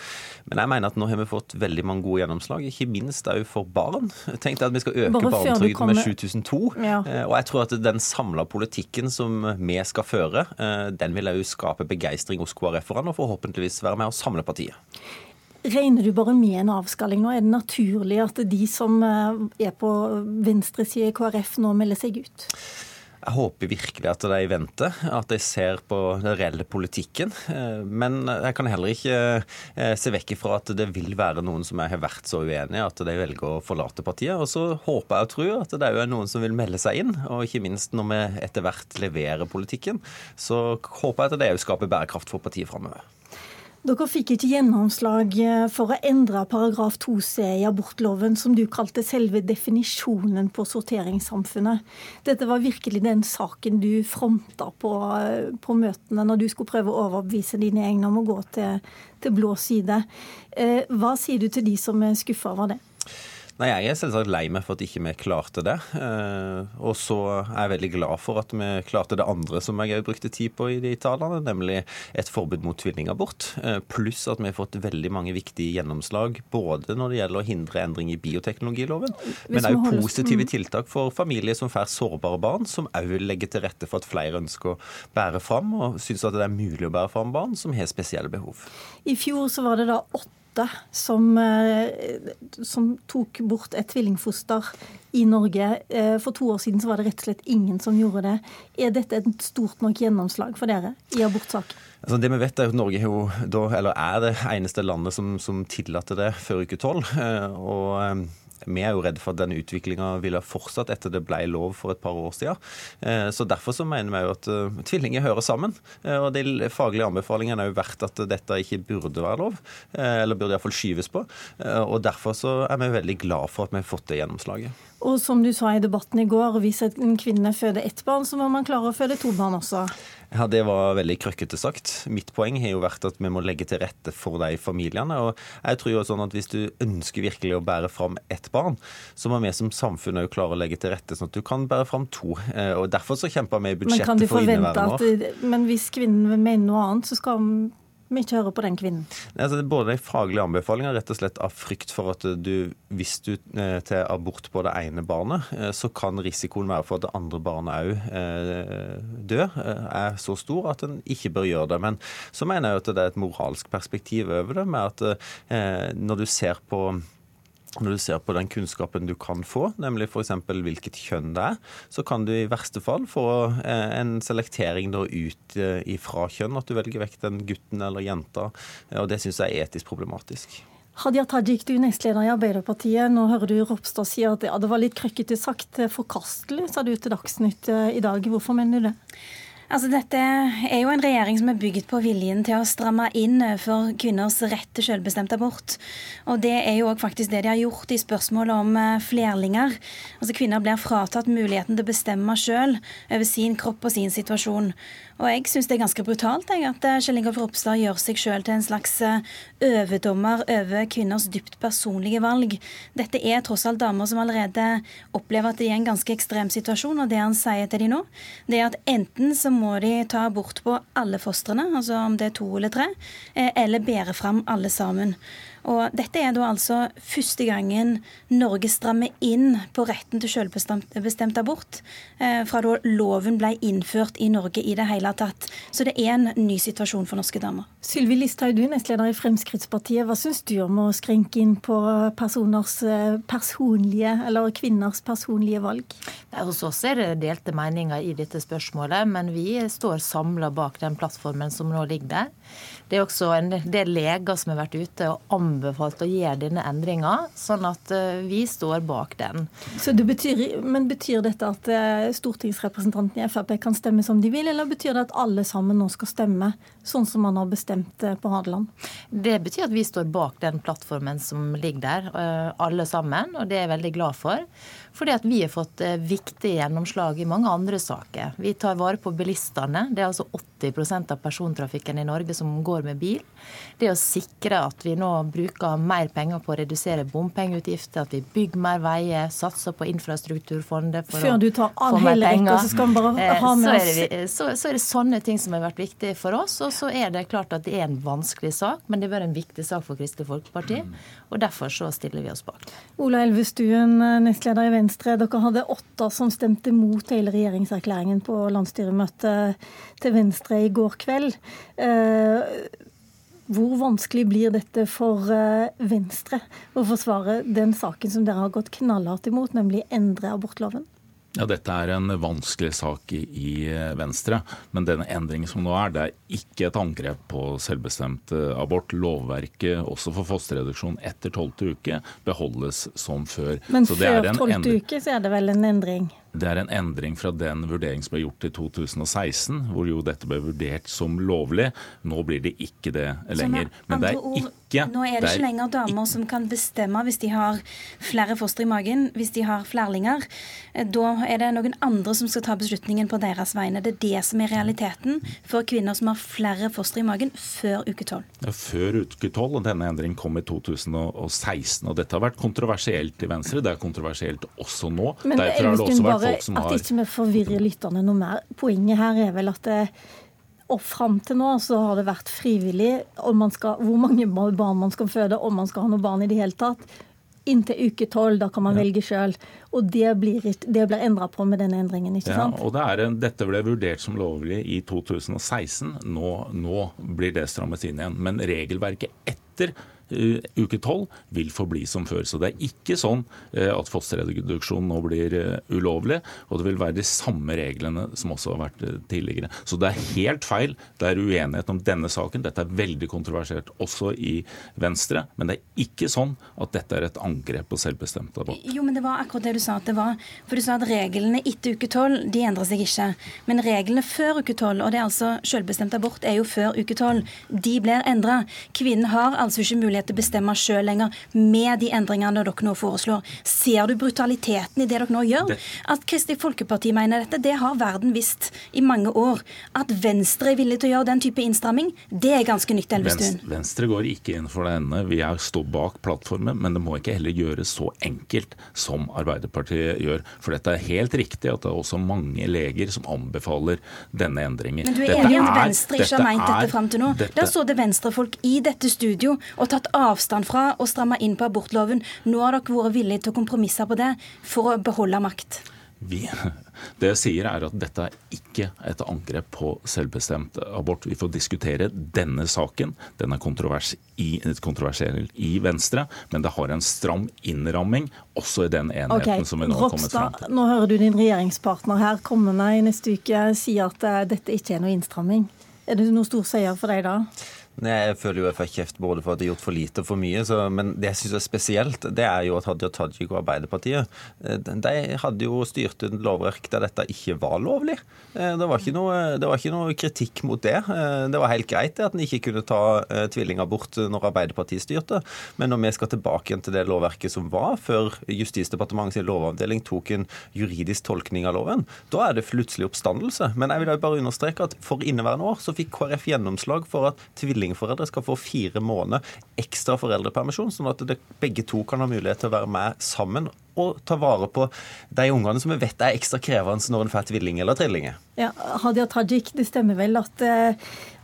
Men jeg mener at nå har vi fått veldig mange gode gjennomslag, ikke minst òg for barn. Tenk deg at vi skal øke barnetrygden kommer... med 7002. Ja. Eh, og jeg tror at den samla politikken som vi skal føre, eh, den vil òg skape begeistring hos KrF-erne, og forhåpentligvis være med og samle partiet. Regner du bare med en avskalling nå? Er det naturlig at de som eh, er på venstresida i KrF nå melder seg ut? Jeg håper virkelig at de venter, at de ser på den reelle politikken. Eh, men jeg kan heller ikke eh, se vekk ifra at det vil være noen som har vært så uenig i at de velger å forlate partiet. Og så håper jeg og tror at det er noen som vil melde seg inn. Og ikke minst når vi etter hvert leverer politikken, så håper jeg at det òg skaper bærekraft for partiet framover. Dere fikk ikke gjennomslag eh, for å endre paragraf 2c i abortloven, som du kalte selve definisjonen på sorteringssamfunnet. Dette var virkelig den saken du fronta på, eh, på møtene når du skulle prøve å overbevise dine egne om å gå til, til blå side. Eh, hva sier du til de som er skuffa over det? Nei, Jeg er selvsagt lei meg for at ikke vi klarte det. Eh, og så er jeg veldig glad for at vi klarte det andre som jeg òg brukte tid på i de talene, nemlig et forbud mot tvillingabort. Eh, pluss at vi har fått veldig mange viktige gjennomslag både når det gjelder å hindre endring i bioteknologiloven, men òg positive mm. tiltak for familier som får sårbare barn, som òg legger til rette for at flere ønsker å bære fram, og syns at det er mulig å bære fram barn som har spesielle behov. I fjor så var det da åtte som, eh, som, tok bort et tvillingfoster i Norge. Eh, for to år siden så var det rett og slett ingen som gjorde det. Er dette et stort nok gjennomslag for dere i abortsaken? Altså det vi vet er at Norge er, jo, er det eneste landet som, som tillater det før uke tolv. Eh, og vi er jo redd for at den utviklinga ville fortsatt etter det ble lov for et par år siden. Eh, så Derfor så mener vi jo at uh, tvillinger hører sammen. Uh, og De faglige anbefalingene er jo verdt at dette ikke burde være lov, eller burde iallfall skyves på. og Derfor så er vi veldig glad for at vi har fått det gjennomslaget. Og som du sa i debatten i går, hvis en kvinne føder ett barn, så må man klare å føde to barn også. Ja, Det var veldig krøkkete sagt. Mitt poeng har jo vært at vi må legge til rette for de familiene. og jeg tror jo sånn at Hvis du ønsker virkelig å bære fram ett barn, så må vi som samfunn også klare å legge til rette sånn at du kan bære fram to. Eh, og Derfor så kjemper vi i budsjettet for inneværende år. Men hvis kvinnen mener noe annet, så skal vi ikke hører på den kvinnen? Altså, det er både de faglige anbefalingene rett og slett av frykt for at du, hvis du eh, til abort på det ene barnet, eh, så kan risikoen være for at det andre barnet òg eh, dør, eh, er så stor at en ikke bør gjøre det. Men så mener jeg at det er et moralsk perspektiv over det, med at eh, når du ser på når du ser på den kunnskapen du kan få, nemlig f.eks. hvilket kjønn det er, så kan du i verste fall få eh, en selektering ut ifra fra kjønn, at du velger vekk den gutten eller jenta. og Det syns jeg er etisk problematisk. Hadia Tajik, du er nestleder i Arbeiderpartiet. Nå hører du Ropstad si at ja, det var litt krøkkete sagt. Forkastelig, sa du til Dagsnytt eh, i dag. Hvorfor mener du det? Altså, dette er jo en regjering som er bygd på viljen til å stramme inn for kvinners rett til selvbestemt abort. Og det er jo faktisk det de har gjort i spørsmålet om eh, flerlinger. Altså Kvinner blir fratatt muligheten til å bestemme selv over sin kropp og sin situasjon. Og jeg syns det er ganske brutalt jeg, at eh, Kjell Ingolf Ropstad gjør seg sjøl til en slags eh, overdommer over kvinners dypt personlige valg. Dette er tross alt damer som allerede opplever at de er i en ganske ekstrem situasjon, og det han sier til de nå, det er at enten så må de ta abort på alle fostrene, altså om det er to eller tre, eh, eller bære fram alle sammen. Og dette er da altså første gangen Norge strammer inn på retten til selvbestemt abort, eh, fra da loven ble innført i Norge i det hele tatt. Så det er en ny situasjon for norske damer. Sylvi Listhaug, du er nestleder i Fremskrittspartiet. Hva syns du om å skrenke inn på personers eh, personlige, eller kvinners personlige valg? hos oss er det delte meninger i dette spørsmålet, men vi står samla bak den plattformen som nå ligger der. Det er også en del leger som har vært ute og anbefalt å gjøre denne endringa, sånn at vi står bak den. Så det betyr, men Betyr dette at stortingsrepresentantene i Frp kan stemme som de vil, eller betyr det at alle sammen nå skal stemme sånn som man har bestemt på Hadeland? Det betyr at vi står bak den plattformen som ligger der, alle sammen, og det er jeg veldig glad for. Fordi at vi har fått eh, viktige gjennomslag i mange andre saker. Vi tar vare på bilistene. Det er altså 80% av persontrafikken i Norge som går med bil. Det å sikre at vi nå bruker mer penger på å redusere bompengeutgifter, at vi bygger mer veier, satser på infrastrukturfondet for Før du tar all hele rekka, så skal vi bare eh, ha med oss så, så, så er det sånne ting som har vært viktige for oss. Og så er det klart at det er en vanskelig sak, men det har vært en viktig sak for Kristelig Folkeparti. Og derfor så stiller vi oss bak. Ola Elvestuen, nestleder i Venstre. Venstre. Dere hadde åtte som stemte mot hele regjeringserklæringen på landsstyremøtet til Venstre i går kveld. Eh, hvor vanskelig blir dette for eh, Venstre å forsvare den saken som dere har gått knallhardt imot, nemlig endre abortloven? Ja, Dette er en vanskelig sak i, i, Venstre, men denne endringen som nå er, det er ikke et angrep på selvbestemt eh, abort. Lovverket også for fosterreduksjon etter tolvte uke beholdes som før. Men før tolvte uke så er det vel en endring? Det er en endring fra den vurderingen som ble gjort i 2016, hvor jo dette ble vurdert som lovlig. Nå blir det ikke det lenger. Men det er ikke Nå er det ikke lenger damer som kan bestemme hvis de har flere foster i magen, hvis de har flerlinger. Eh, da er det noen andre som skal ta beslutningen på deres vegne. Det er det som er realiteten for kvinner som har flere foster i magen før uke 12. Før uke 12, og denne endringen kom i 2016. og Dette har vært kontroversielt i Venstre. Det er kontroversielt også nå. Men Derfor har det også vært folk som har At ikke vi forvirrer lytterne noe mer. Poenget her er vel at det, og fram til nå så har det vært frivillig skal, hvor mange barn man skal føde, om man skal ha noe barn i det hele tatt. Inntil uke tolv, da kan man ja. velge sjøl. Og det blir, det blir endra på med denne endringen. ikke sant? Ja, og det en, Dette ble vurdert som lovlig i 2016. Nå, nå blir det strammet inn igjen. Men regelverket etter Eh, uke tolv vil forbli som før. Så det er ikke sånn eh, at fosterreduksjon nå blir eh, ulovlig, og det vil være de samme reglene som også har vært tidligere. Så det er helt feil. Det er uenighet om denne saken. Dette er veldig kontroversielt også i Venstre, men det er ikke sånn at dette er et angrep på selvbestemt abort. Jo, men det var akkurat det du sa at det var. For du sa at reglene etter uke tolv, de endrer seg ikke. Men reglene før uke tolv, og det er altså selvbestemt abort, er jo før uke tolv, de blir endra. Kvinnen har altså ikke mulighet til å bestemme sjøl lenger med de endringene dere nå foreslår. Ser du brutaliteten i det dere nå gjør? At Kristelig Folkeparti mener dette, det har verden visst i mange år. At Venstre er villig til å gjøre den type innstramming, det er ganske nytt, Elvestuen. Venstre går ikke inn for denne. Vi er står bak plattformen, men det må ikke heller gjøres så enkelt som Arbeiderpartiet gjør. For dette er helt riktig at det er også mange leger som anbefaler denne endringen. Men du er enig i at Venstre ikke har meint dette fram til nå? Dette, da så det venstrefolk i dette studio og tatt avstand fra å stramme inn på abortloven. Nå har dere vært villige til å kompromisse på det for å beholde makt. Vi, det jeg sier er at Dette er ikke et angrep på selvbestemt abort. Vi får diskutere denne saken. Den er kontrovers i, kontroversiell i Venstre, men det har en stram innramming også i den enheten okay. som vi nå har kommet fram til. Nå hører du din regjeringspartner her kommende i neste uke si at uh, dette ikke er noe innstramming. Er det noe stor seier for deg da? Jeg føler jo jeg får kjeft både for at de har gjort for lite og for mye. Så, men det jeg syns er spesielt, det er jo at Hadia Tajik og Arbeiderpartiet eh, de hadde jo styrt et lovverk der dette ikke var lovlig. Eh, det var ikke noe, var ikke noe kritikk mot det. Eh, det var helt greit at en ikke kunne ta tvillingabort når Arbeiderpartiet styrte. Men når vi skal tilbake igjen til det lovverket som var før Justisdepartementets lovavdeling tok en juridisk tolkning av loven, da er det plutselig oppstandelse. Men jeg vil bare understreke at for inneværende år så fikk KrF gjennomslag for at tvilling tvillingforeldre skal få fire måneder ekstra foreldrepermisjon, sånn at det, begge to kan ha mulighet til å være med sammen og ta vare på de ungene som vi vet er ekstra krevende når en får tvilling eller trillinger. Ja, Hadia Tajik, det stemmer vel at, eh,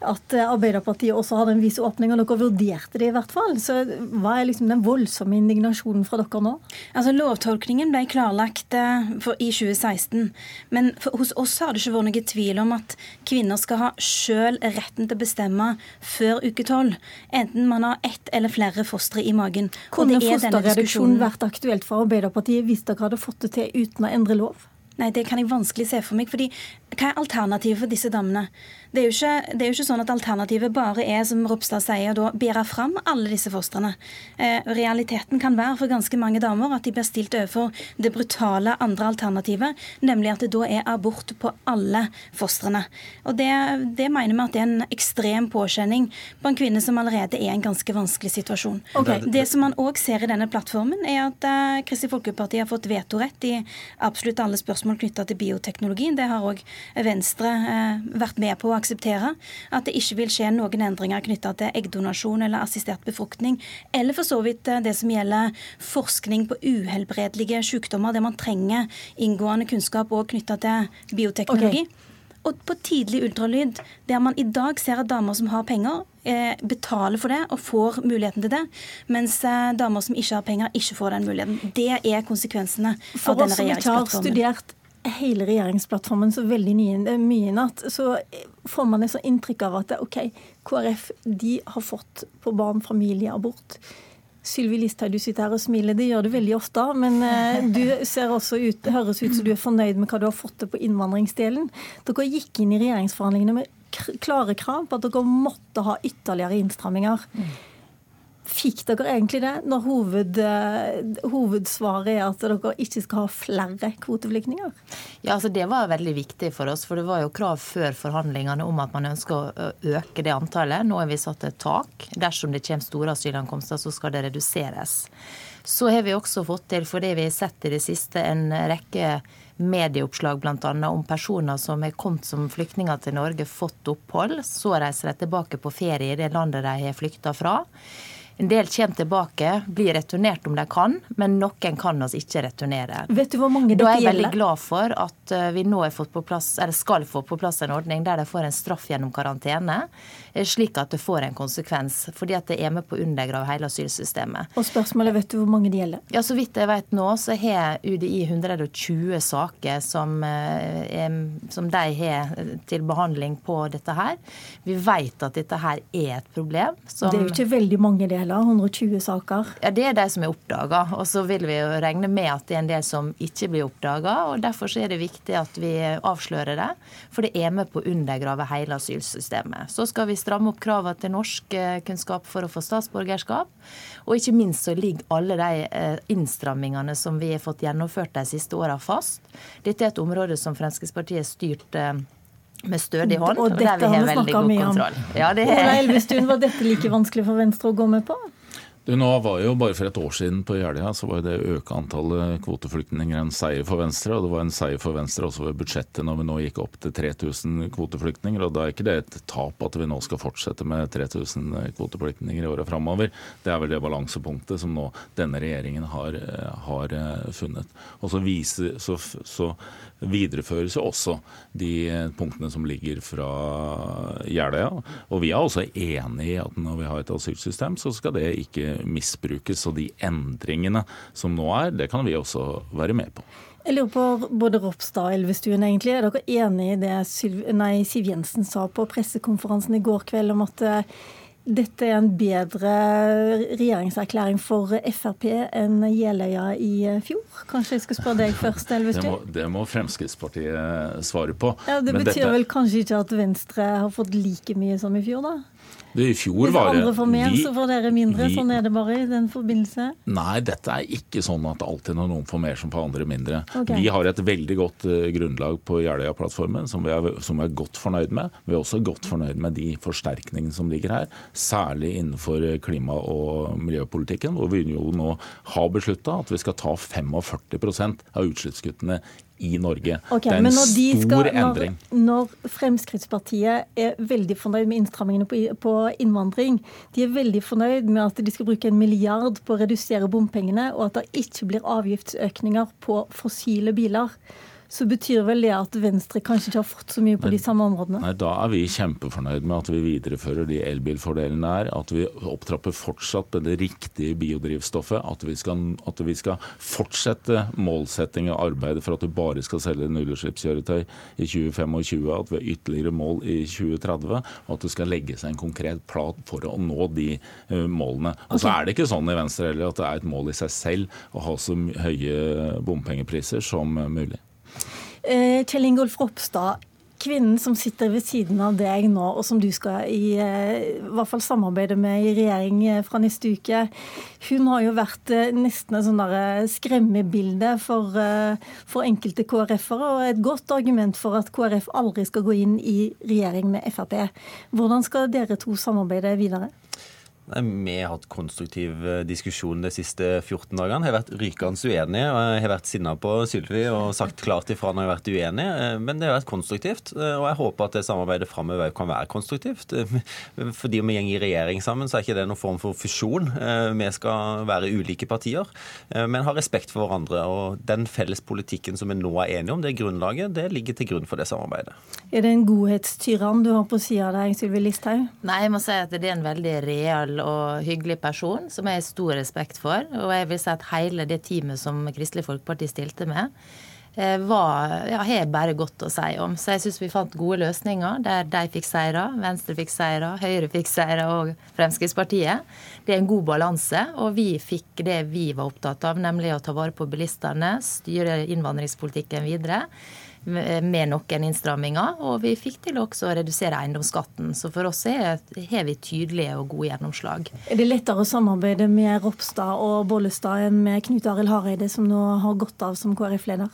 at Arbeiderpartiet også hadde en viss åpning, og dere vurderte det i hvert fall. Så hva er liksom den voldsomme indignasjonen fra dere nå? Altså, Lovtolkningen ble klarlagt eh, for, i 2016. Men for, hos oss har det ikke vært noe tvil om at kvinner skal ha sjøl retten til å bestemme før uke tolv. Enten man har ett eller flere fostre i magen. Kunne fosterreduksjon vært aktuelt for Arbeiderpartiet hvis dere hadde fått det til uten å endre lov? Nei, det kan jeg vanskelig se for meg. fordi hva er alternativet for disse damene? Det er, jo ikke, det er jo ikke sånn at alternativet bare er, som Ropstad sier, å bære fram alle disse fostrene. Eh, realiteten kan være for ganske mange damer at de blir stilt overfor det brutale andre alternativet, nemlig at det da er abort på alle fostrene. Og det, det mener vi at det er en ekstrem påkjenning på en kvinne som allerede er i en ganske vanskelig situasjon. Okay. Det som man òg ser i denne plattformen, er at eh, Kristelig Folkeparti har fått vetorett i absolutt alle spørsmål knytta til bioteknologien. Det har òg Venstre uh, vært med på å akseptere. At det ikke vil skje noen endringer knytta til eggdonasjon eller assistert befruktning. Eller for så vidt uh, det som gjelder forskning på uhelbredelige sykdommer, der man trenger inngående kunnskap òg knytta til bioteknologi. Okay. Og på tidlig ultralyd, der man i dag ser at damer som har penger, eh, betaler for det og får muligheten til det, mens eh, damer som ikke har penger, ikke får den muligheten. Det er konsekvensene For av oss som ikke har studert hele regjeringsplattformen så veldig nye, mye i natt, så får man et sånt inntrykk av at ok, KrF de har fått på barn familie, abort. Sylvi Listhaug, du sitter her og smiler. Det gjør du veldig ofte. Men eh, du ser også ut, det høres ut som du er fornøyd med hva du har fått til på innvandringsdelen. Dere gikk inn i regjeringsforhandlingene med klare krav på at dere måtte ha ytterligere innstramminger. Fikk dere egentlig det, når hoved, eh, hovedsvaret er at dere ikke skal ha flere kvoteflyktninger? Ja, altså Det var veldig viktig for oss, for det var jo krav før forhandlingene om at man ønsker å øke det antallet. Nå har vi satt et tak. Dersom det kommer store asylankomster, så skal det reduseres. Så har vi også fått til, fordi vi har sett i det siste en rekke medieoppslag bl.a. om personer som har kommet som flyktninger til Norge, fått opphold. Så reiser de tilbake på ferie i det landet de har flykta fra. En del kommer tilbake, blir returnert om de kan, men noen kan oss ikke returnere. Vet du hvor mange Da er jeg veldig glad for at eh, vi nå har fått på plass, eller skal få på plass en ordning der de får en straff gjennom karantene, eh, slik at det får en konsekvens. Fordi at det er med på å undergrave hele asylsystemet. Og spørsmålet vet du hvor mange det gjelder? Ja, Så vidt jeg vet nå, så har UDI 120 saker som, eh, som de har til behandling på dette her. Vi vet at dette her er et problem. Som, Det er jo ikke veldig mange det heller. 120 saker. ja, Det er de som er oppdaga. Og så vil vi jo regne med at det er en del som ikke blir oppdaga. Derfor er det viktig at vi avslører det. For det er med på å undergrave hele asylsystemet. Så skal vi stramme opp kravene til norskkunnskap for å få statsborgerskap. Og ikke minst så ligger alle de eh, innstrammingene som vi har fått gjennomført de siste åra fast. Dette er et område som Fremskrittspartiet har styrt eh, med stødig hånd, Og og der dette vi har vi snakka mye om. kontroll. Ja, det Ola. Elvestuen, var dette like vanskelig for Venstre å gå med på? Du, nå var jo Bare for et år siden på Jeløya så var det å øke antallet kvoteflyktninger en seier for Venstre. Og det var en seier for Venstre også ved budsjettet når vi nå gikk opp til 3000 kvoteflyktninger. og Da er ikke det et tap at vi nå skal fortsette med 3000 kvoteflyktninger i åra framover. Det er vel det balansepunktet som nå denne regjeringen har, eh, har eh, funnet. Og så, viser, så, så videreføres også de eh, punktene som ligger fra Jeløya. Og vi er også enig i at når vi har et asylsystem, så skal det ikke misbrukes. Og de endringene som nå er, det kan vi også være med på. Jeg lurer på både Ropstad og Elvestuen, egentlig. Er dere enig i det Siv, nei, Siv Jensen sa på pressekonferansen i går kveld om at eh, dette er en bedre regjeringserklæring for Frp enn Jeløya i fjor? Kanskje jeg skal spørre deg først, Det må, det må Fremskrittspartiet svare på. Ja, Det Men betyr dette- vel kanskje ikke at Venstre har fått like mye som i fjor, da? Det, I fjor Hvis var det andre får mer, vi- så får dere mindre. vi- Sånn er det bare i den forbindelse. Nei, dette er ikke sånn at alltid når noen får mer, som får andre mindre. Okay. Vi har et veldig godt uh, grunnlag på Jeløya-plattformen som, vi som vi er godt fornøyd med. Vi er også godt fornøyd med de forsterkningene som ligger her, særlig innenfor eh, klima- og miljøpolitikken, hvor vi jo nå har beslutta at vi skal ta 45% av utslippskuttene i Norge. Okay, det er en når stor skal, når, endring. når Fremskrittspartiet er veldig fornøyd med innstrammingene på, på innvandring, de er veldig fornøyd med at de skal bruke en milliard på å redusere bompengene, og at det ikke blir avgiftsøkninger på fossile biler, så betyr vel det at Venstre kanskje ikke har fått så mye på de samme områdene? Nei, Da er vi kjempefornøyd med at vi viderefører de elbilfordelene er, At vi opptrapper fortsatt med det riktige biodrivstoffet. At vi skal, at vi skal fortsette målsetting og arbeidet for at du bare skal selge nullutslippskjøretøy i 2025. At vi har ytterligere mål i 2030. Og at det skal legges en konkret plan for å nå de uh, målene. Og så er det ikke sånn i Venstre heller at det er et mål i seg selv å ha så høye bompengepriser som mulig. Eh, Kjell Ingolf Ropstad, kvinnen som sitter ved siden av deg nå, og som du skal i, i hvert fall samarbeide med i regjering fra neste uke, hun har jo vært nesten et sånn skremmebilde for, for enkelte KrF-ere, og et godt argument for at KrF aldri skal gå inn i regjering med Frp. Hvordan skal dere to samarbeide videre? Vi har hatt konstruktiv eh, diskusjon de siste 14 dagene. Jeg har vært rykende uenig, og jeg har vært sinna på Sylvi og sagt klart ifra når jeg har vært uenig. Eh, men det har vært konstruktivt, eh, og jeg håper at det samarbeidet framover kan være konstruktivt. Fordi vi går i regjering sammen, så er ikke det noen form for fusjon. Vi skal være ulike partier, men ha respekt for hverandre. Og den felles politikken som vi nå er enige om, det grunnlaget, det ligger til grunn for det samarbeidet. Er det en godhetstyrann du har på sida av deg, Sylvi Listhaug? Nei, jeg må si at det er en veldig real og hyggelig person som jeg har stor respekt for. Og jeg vil si at hele det teamet som Kristelig Folkeparti stilte med, eh, var, ja, har bare godt å si om. Så jeg syns vi fant gode løsninger der de fikk seire, Venstre fikk seire, Høyre fikk seire og Fremskrittspartiet. Det er en god balanse, og vi fikk det vi var opptatt av, nemlig å ta vare på bilistene, styre innvandringspolitikken videre med noen innstramminger. Og vi fikk til også å redusere eiendomsskatten. Så for oss har vi tydelige og gode gjennomslag. Er det lettere å samarbeide med Ropstad og Bollestad enn med Knut Arild Hareide, som nå har gått av som KrF-leder?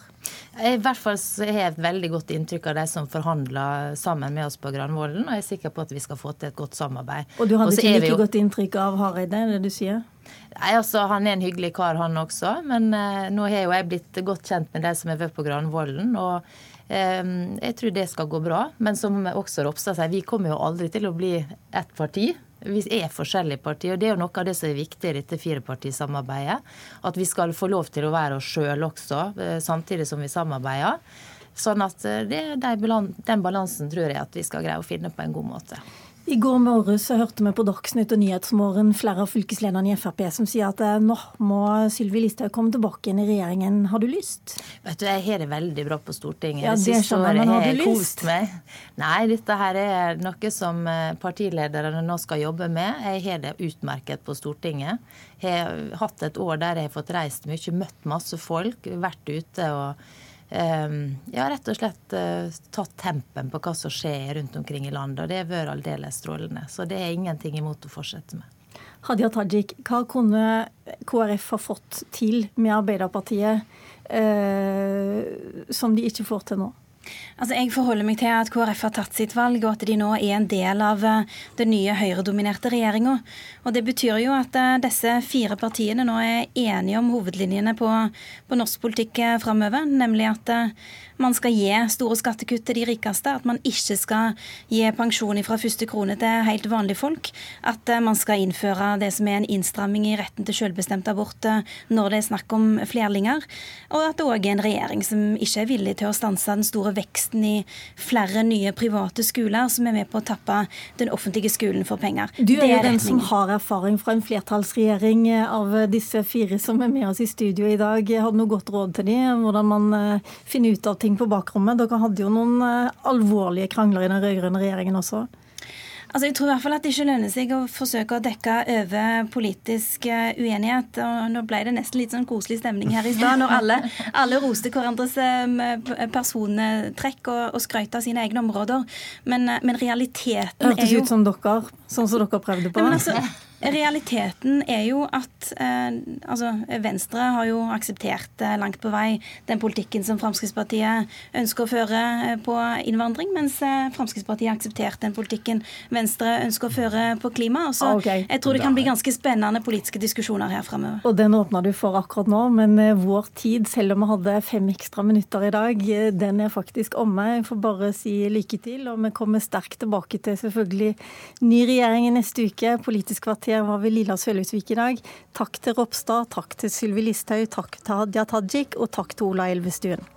I hvert fall så har jeg et veldig godt inntrykk av de som forhandler sammen med oss på Granvolden, og jeg er sikker på at vi skal få til et godt samarbeid. Og du hadde ikke like jo... godt inntrykk av Hareide, er det du sier? Nei, altså Han er en hyggelig kar, han også. Men eh, nå har jo jeg blitt godt kjent med de som har vært på Granvolden. Og eh, jeg tror det skal gå bra. Men som også Ropstad sier, vi kommer jo aldri til å bli ett parti. Vi er forskjellige partier, og det er jo noe av det som er viktig i dette firepartisamarbeidet. At vi skal få lov til å være oss sjøl også, eh, samtidig som vi samarbeider. Sånn at eh, det, den balansen tror jeg at vi skal greie å finne på en god måte. I går morges så hørte vi på Dagsnytt og Nyhetsmorgen flere av fylkeslederne i Frp som sier at eh, nå må Sylvi Listhaug komme tilbake inn i regjeringen. Har du lyst? Vet du, Jeg har det veldig bra på Stortinget. Ja, det jeg, men har du lyst? Meg. Nei, dette her er noe som eh, partilederne nå skal jobbe med. Jeg har det utmerket på Stortinget. Jeg har hatt et år der jeg har fått reist mye, møtt masse folk, vært ute og ja, rett og slett uh, tatt tempen på hva som skjer rundt omkring i landet. Og det har vært aldeles strålende. Så det er ingenting imot å fortsette med. Hadia Tajik, hva kunne KrF ha fått til med Arbeiderpartiet eh, som de ikke får til nå? Altså, Jeg forholder meg til at KrF har tatt sitt valg, og at de nå er en del av eh, den nye høyredominerte regjeringa. Det betyr jo at disse fire partiene nå er enige om hovedlinjene på, på norsk politikk framover, nemlig at man skal gi store skattekutt til de rikeste, at man ikke skal gi pensjon fra første krone til helt vanlige folk, at eh, man skal innføre det som er en innstramming i retten til selvbestemt abort eh, når det er snakk om flerlinger, og at det òg er en regjering som ikke er villig til å stanse den store veksten i flere nye private skoler, som er med på å tappe den offentlige skolen for penger. Du er, er den som har erfaring fra en flertallsregjering eh, av disse fire som er med oss i studio i dag. Har du noe godt råd til dem, hvordan man finner ut av ting på bakrommet. Dere hadde jo noen eh, alvorlige krangler i den rød-grønne regjeringen også. Altså, jeg tror i hvert fall at det ikke lønner seg å forsøke å dekke over politisk eh, uenighet. og Nå ble det nesten litt sånn koselig stemning her i stad, når alle, alle roste hverandres eh, persontrekk og, og skrøt av sine egne områder. Men, men realiteten er jo Hørtes ut som dere, sånn som dere prøvde på. Nei, men altså, Realiteten er jo at eh, altså Venstre har jo akseptert eh, langt på vei den politikken som Fremskrittspartiet ønsker å føre eh, på innvandring, mens eh, Fremskrittspartiet har akseptert den politikken Venstre ønsker å føre på klima. Så okay. jeg tror det kan bli ganske spennende politiske diskusjoner her fremover. Og den åpna du for akkurat nå, men eh, vår tid, selv om vi hadde fem ekstra minutter i dag, eh, den er faktisk omme. Jeg får bare si lykke til, og vi kommer sterkt tilbake til selvfølgelig ny regjering i neste uke. Politisk kvarter her var vi Lilla Sølhusvik i dag. Takk til Ropstad, takk til Sylvi Listhaug, takk til Hadia Tajik og takk til Ola Elvestuen.